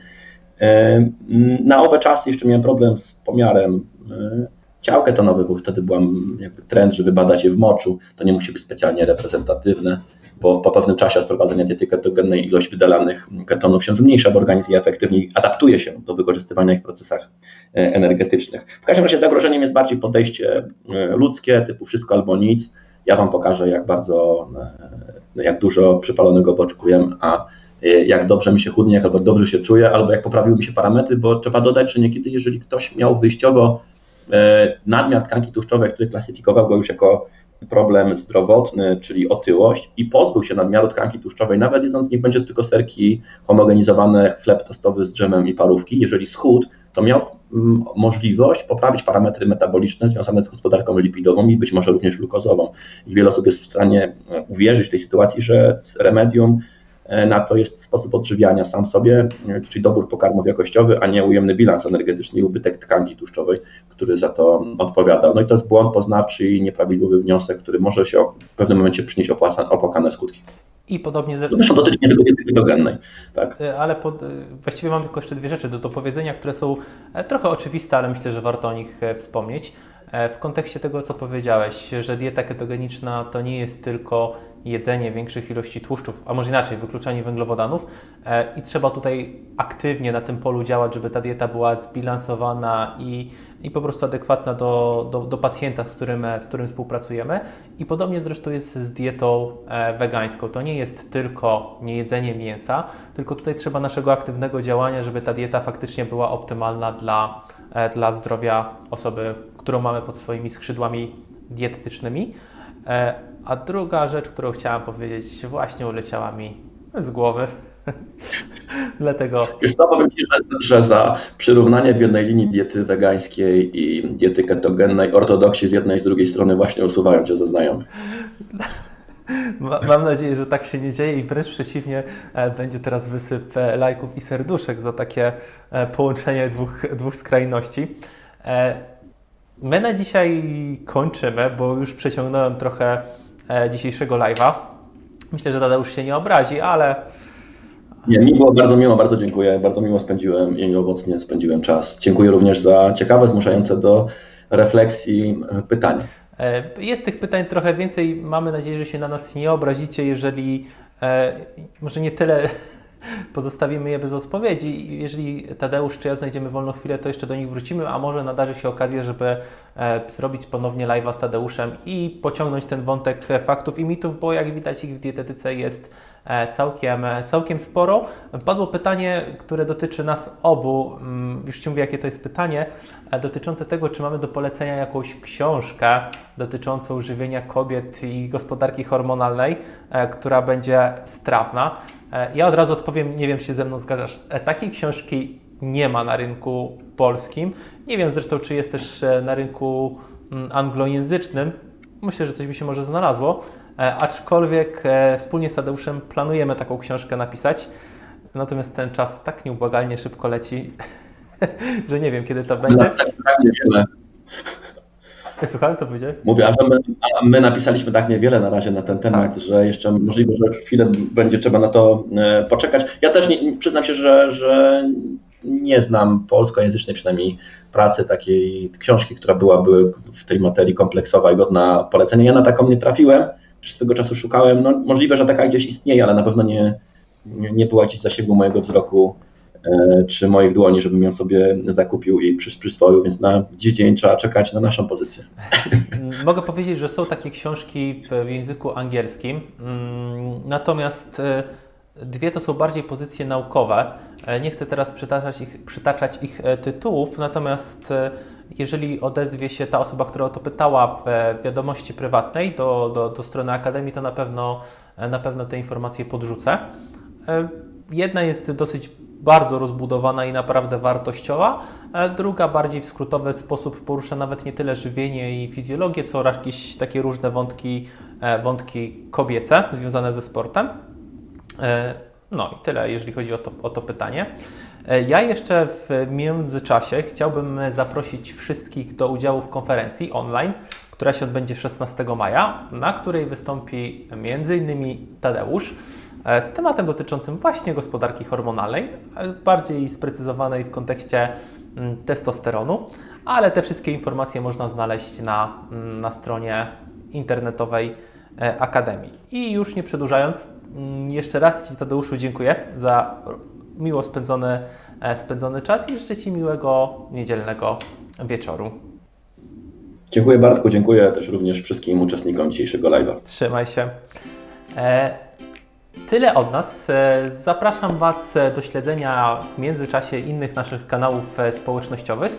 Na owe czasy jeszcze miałem problem z pomiarem y, ciał ketonowych, bo wtedy byłam jakby trend, żeby badać je w moczu. To nie musi być specjalnie reprezentatywne. Po, po pewnym czasie od prowadzenia diety ketogennej ilość wydalanych ketonów się zmniejsza, bo organizm je efektywniej adaptuje się do wykorzystywania ich w procesach energetycznych. W każdym razie zagrożeniem jest bardziej podejście ludzkie, typu wszystko albo nic. Ja Wam pokażę, jak bardzo, jak dużo przypalonego boczku jem, a jak dobrze mi się chudnie, jak albo dobrze się czuję, albo jak poprawiły mi się parametry, bo trzeba dodać, że niekiedy, jeżeli ktoś miał wyjściowo e, nadmiar tkanki tłuszczowej, który klasyfikował go już jako problem zdrowotny, czyli otyłość i pozbył się nadmiaru tkanki tłuszczowej, nawet jedząc niech będzie tylko serki homogenizowane, chleb tostowy z drzemem i parówki, jeżeli schód, to miał mm, możliwość poprawić parametry metaboliczne związane z gospodarką lipidową i być może również glukozową. I wiele osób jest w stanie e, uwierzyć w tej sytuacji, że remedium E, na to jest sposób odżywiania sam sobie, e, czyli dobór pokarmów jakościowy, a nie ujemny bilans energetyczny i ubytek tkanki tłuszczowej, który za to odpowiadał. No i to jest błąd poznawczy i nieprawidłowy wniosek, który może się w pewnym momencie przynieść opłakane skutki.
I podobnie
zresztą. Zresztą dotyczy nie tylko diety ketogennej. Tak.
E, ale pod, właściwie mam tylko jeszcze dwie rzeczy do, do powiedzenia, które są trochę oczywiste, ale myślę, że warto o nich wspomnieć. W kontekście tego, co powiedziałeś, że dieta ketogeniczna to nie jest tylko jedzenie większych ilości tłuszczów, a może inaczej, wykluczanie węglowodanów e, i trzeba tutaj aktywnie na tym polu działać, żeby ta dieta była zbilansowana i, i po prostu adekwatna do, do, do pacjenta, z którym, z którym współpracujemy. I podobnie zresztą jest z dietą e, wegańską. To nie jest tylko niejedzenie mięsa, tylko tutaj trzeba naszego aktywnego działania, żeby ta dieta faktycznie była optymalna dla, e, dla zdrowia osoby, którą mamy pod swoimi skrzydłami dietetycznymi. A druga rzecz, którą chciałam powiedzieć, właśnie uleciała mi z głowy. Dlatego.
Wiesz co, powiem Ci, że, że, za przyrównanie w jednej linii diety wegańskiej i diety ketogennej ortodoksi z jednej i z drugiej strony właśnie usuwają Cię ze znajomych.
Mam nadzieję, że tak się nie dzieje i wręcz przeciwnie, e, będzie teraz wysyp e, lajków i serduszek za takie e, połączenie dwóch, dwóch skrajności. My na dzisiaj kończymy, bo już przeciągnąłem trochę dzisiejszego live'a. Myślę, że Tadeusz się nie obrazi, ale...
Nie, mi było bardzo miło, bardzo dziękuję. Bardzo miło spędziłem i owocnie spędziłem czas. Dziękuję również za ciekawe, zmuszające do refleksji e, pytania.
E, jest tych pytań trochę więcej. Mamy nadzieję, że się na nas nie obrazicie, jeżeli może nie tyle pozostawimy je bez odpowiedzi. Jeżeli Tadeusz czy ja znajdziemy wolną chwilę, to jeszcze do nich wrócimy, a może nadarzy się okazja, żeby e, zrobić ponownie live'a z Tadeuszem i pociągnąć ten wątek faktów i mitów, bo jak widać ich w dietetyce jest e, całkiem, całkiem sporo. Padło pytanie, które dotyczy nas obu. Mm, już Ci mówię, jakie to jest pytanie, e, dotyczące tego, czy mamy do polecenia jakąś książkę dotyczącą żywienia kobiet i gospodarki hormonalnej, która będzie strawna. E, ja od razu odpowiem, nie wiem, czy się ze mną zgadzasz. E, takiej książki nie ma na rynku polskim. Nie wiem zresztą, czy jest też e, na rynku mm, anglojęzycznym. Myślę, że coś by się może znalazło. Aczkolwiek wspólnie z Tadeuszem planujemy taką książkę napisać. Natomiast ten czas tak nieubłagalnie szybko leci, że nie wiem, kiedy to będzie. Tak, Słuchaj, co powiedziałeś?
Mówię, a że my, a my, napisaliśmy tak niewiele na razie na ten temat, tak. że jeszcze możliwe, że chwilę będzie trzeba na to e, poczekać. Ja też nie, przyznam się, że, że nie znam polskojęzycznej przynajmniej pracy takiej książki, która byłaby w tej materii kompleksowa i godna polecenia. Ja na taką nie trafiłem, swego czasu szukałem. No, możliwe, że taka gdzieś istnieje, ale na pewno nie, nie była gdzieś zasięgu mojego wzroku E, czy moich dłoni, żebym ją sobie zakupił i przyswoił, więc na dziś dzień trzeba czekać na naszą pozycję.
Mogę powiedzieć, że są takie książki w języku angielskim, mm, natomiast e, dwie to są bardziej pozycje naukowe. E, nie chcę teraz przytaczać ich, przytaczać ich tytułów, natomiast jeżeli odezwie się ta osoba, która o to pytała w wiadomości prywatnej do, do, do strony Akademii, to na pewno, na pewno te informacje podrzucę. Jedna jest dosyć bardzo rozbudowana i naprawdę wartościowa. Druga bardziej w skrótowy sposób porusza nawet nie tyle żywienie i fizjologię, co jakieś takie różne wątki, e, wątki kobiece związane ze sportem. E, no i tyle, jeżeli chodzi o to, o to pytanie. E, ja jeszcze w międzyczasie chciałbym zaprosić wszystkich do udziału w konferencji online, która się odbędzie 16 maja, na której wystąpi m.in. Tadeusz, z tematem dotyczącym właśnie gospodarki hormonalnej, e, bardziej sprecyzowanej w kontekście mm, testosteronu, ale te wszystkie informacje można znaleźć na, mm, na stronie internetowej e, Akademii. I już nie przedłużając, mm, jeszcze raz Ci Tadeuszu dziękuję za miło spędzony, e, spędzony czas i życzę Ci miłego niedzielnego wieczoru.
Dziękuję Bartku, dziękuję też również wszystkim uczestnikom dzisiejszego live'a.
Trzymaj się. E, tyle od nas. E, zapraszam Was e, do śledzenia w międzyczasie innych naszych kanałów e, społecznościowych.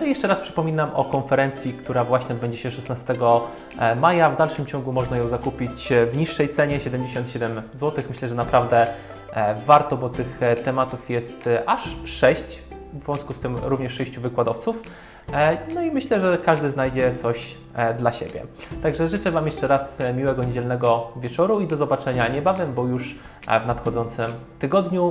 No i jeszcze raz przypominam o konferencji, która właśnie odbędzie się 16 e, maja. W dalszym ciągu można ją zakupić w niższej cenie 77 zł. Myślę, że naprawdę warto, bo tych tematów jest aż 6. W związku z tym również sześciu wykładowców. E, No i myślę, że każdy znajdzie coś e, dla siebie. Także życzę Wam jeszcze raz e, miłego niedzielnego wieczoru i do zobaczenia niebawem, bo już w nadchodzącym tygodniu.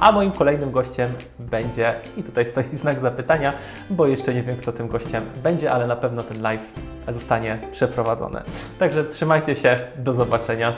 A moim kolejnym gościem będzie, i tutaj stoi znak zapytania, bo jeszcze nie wiem, kto tym gościem będzie, ale na pewno ten live zostanie przeprowadzony. Także trzymajcie się, do zobaczenia.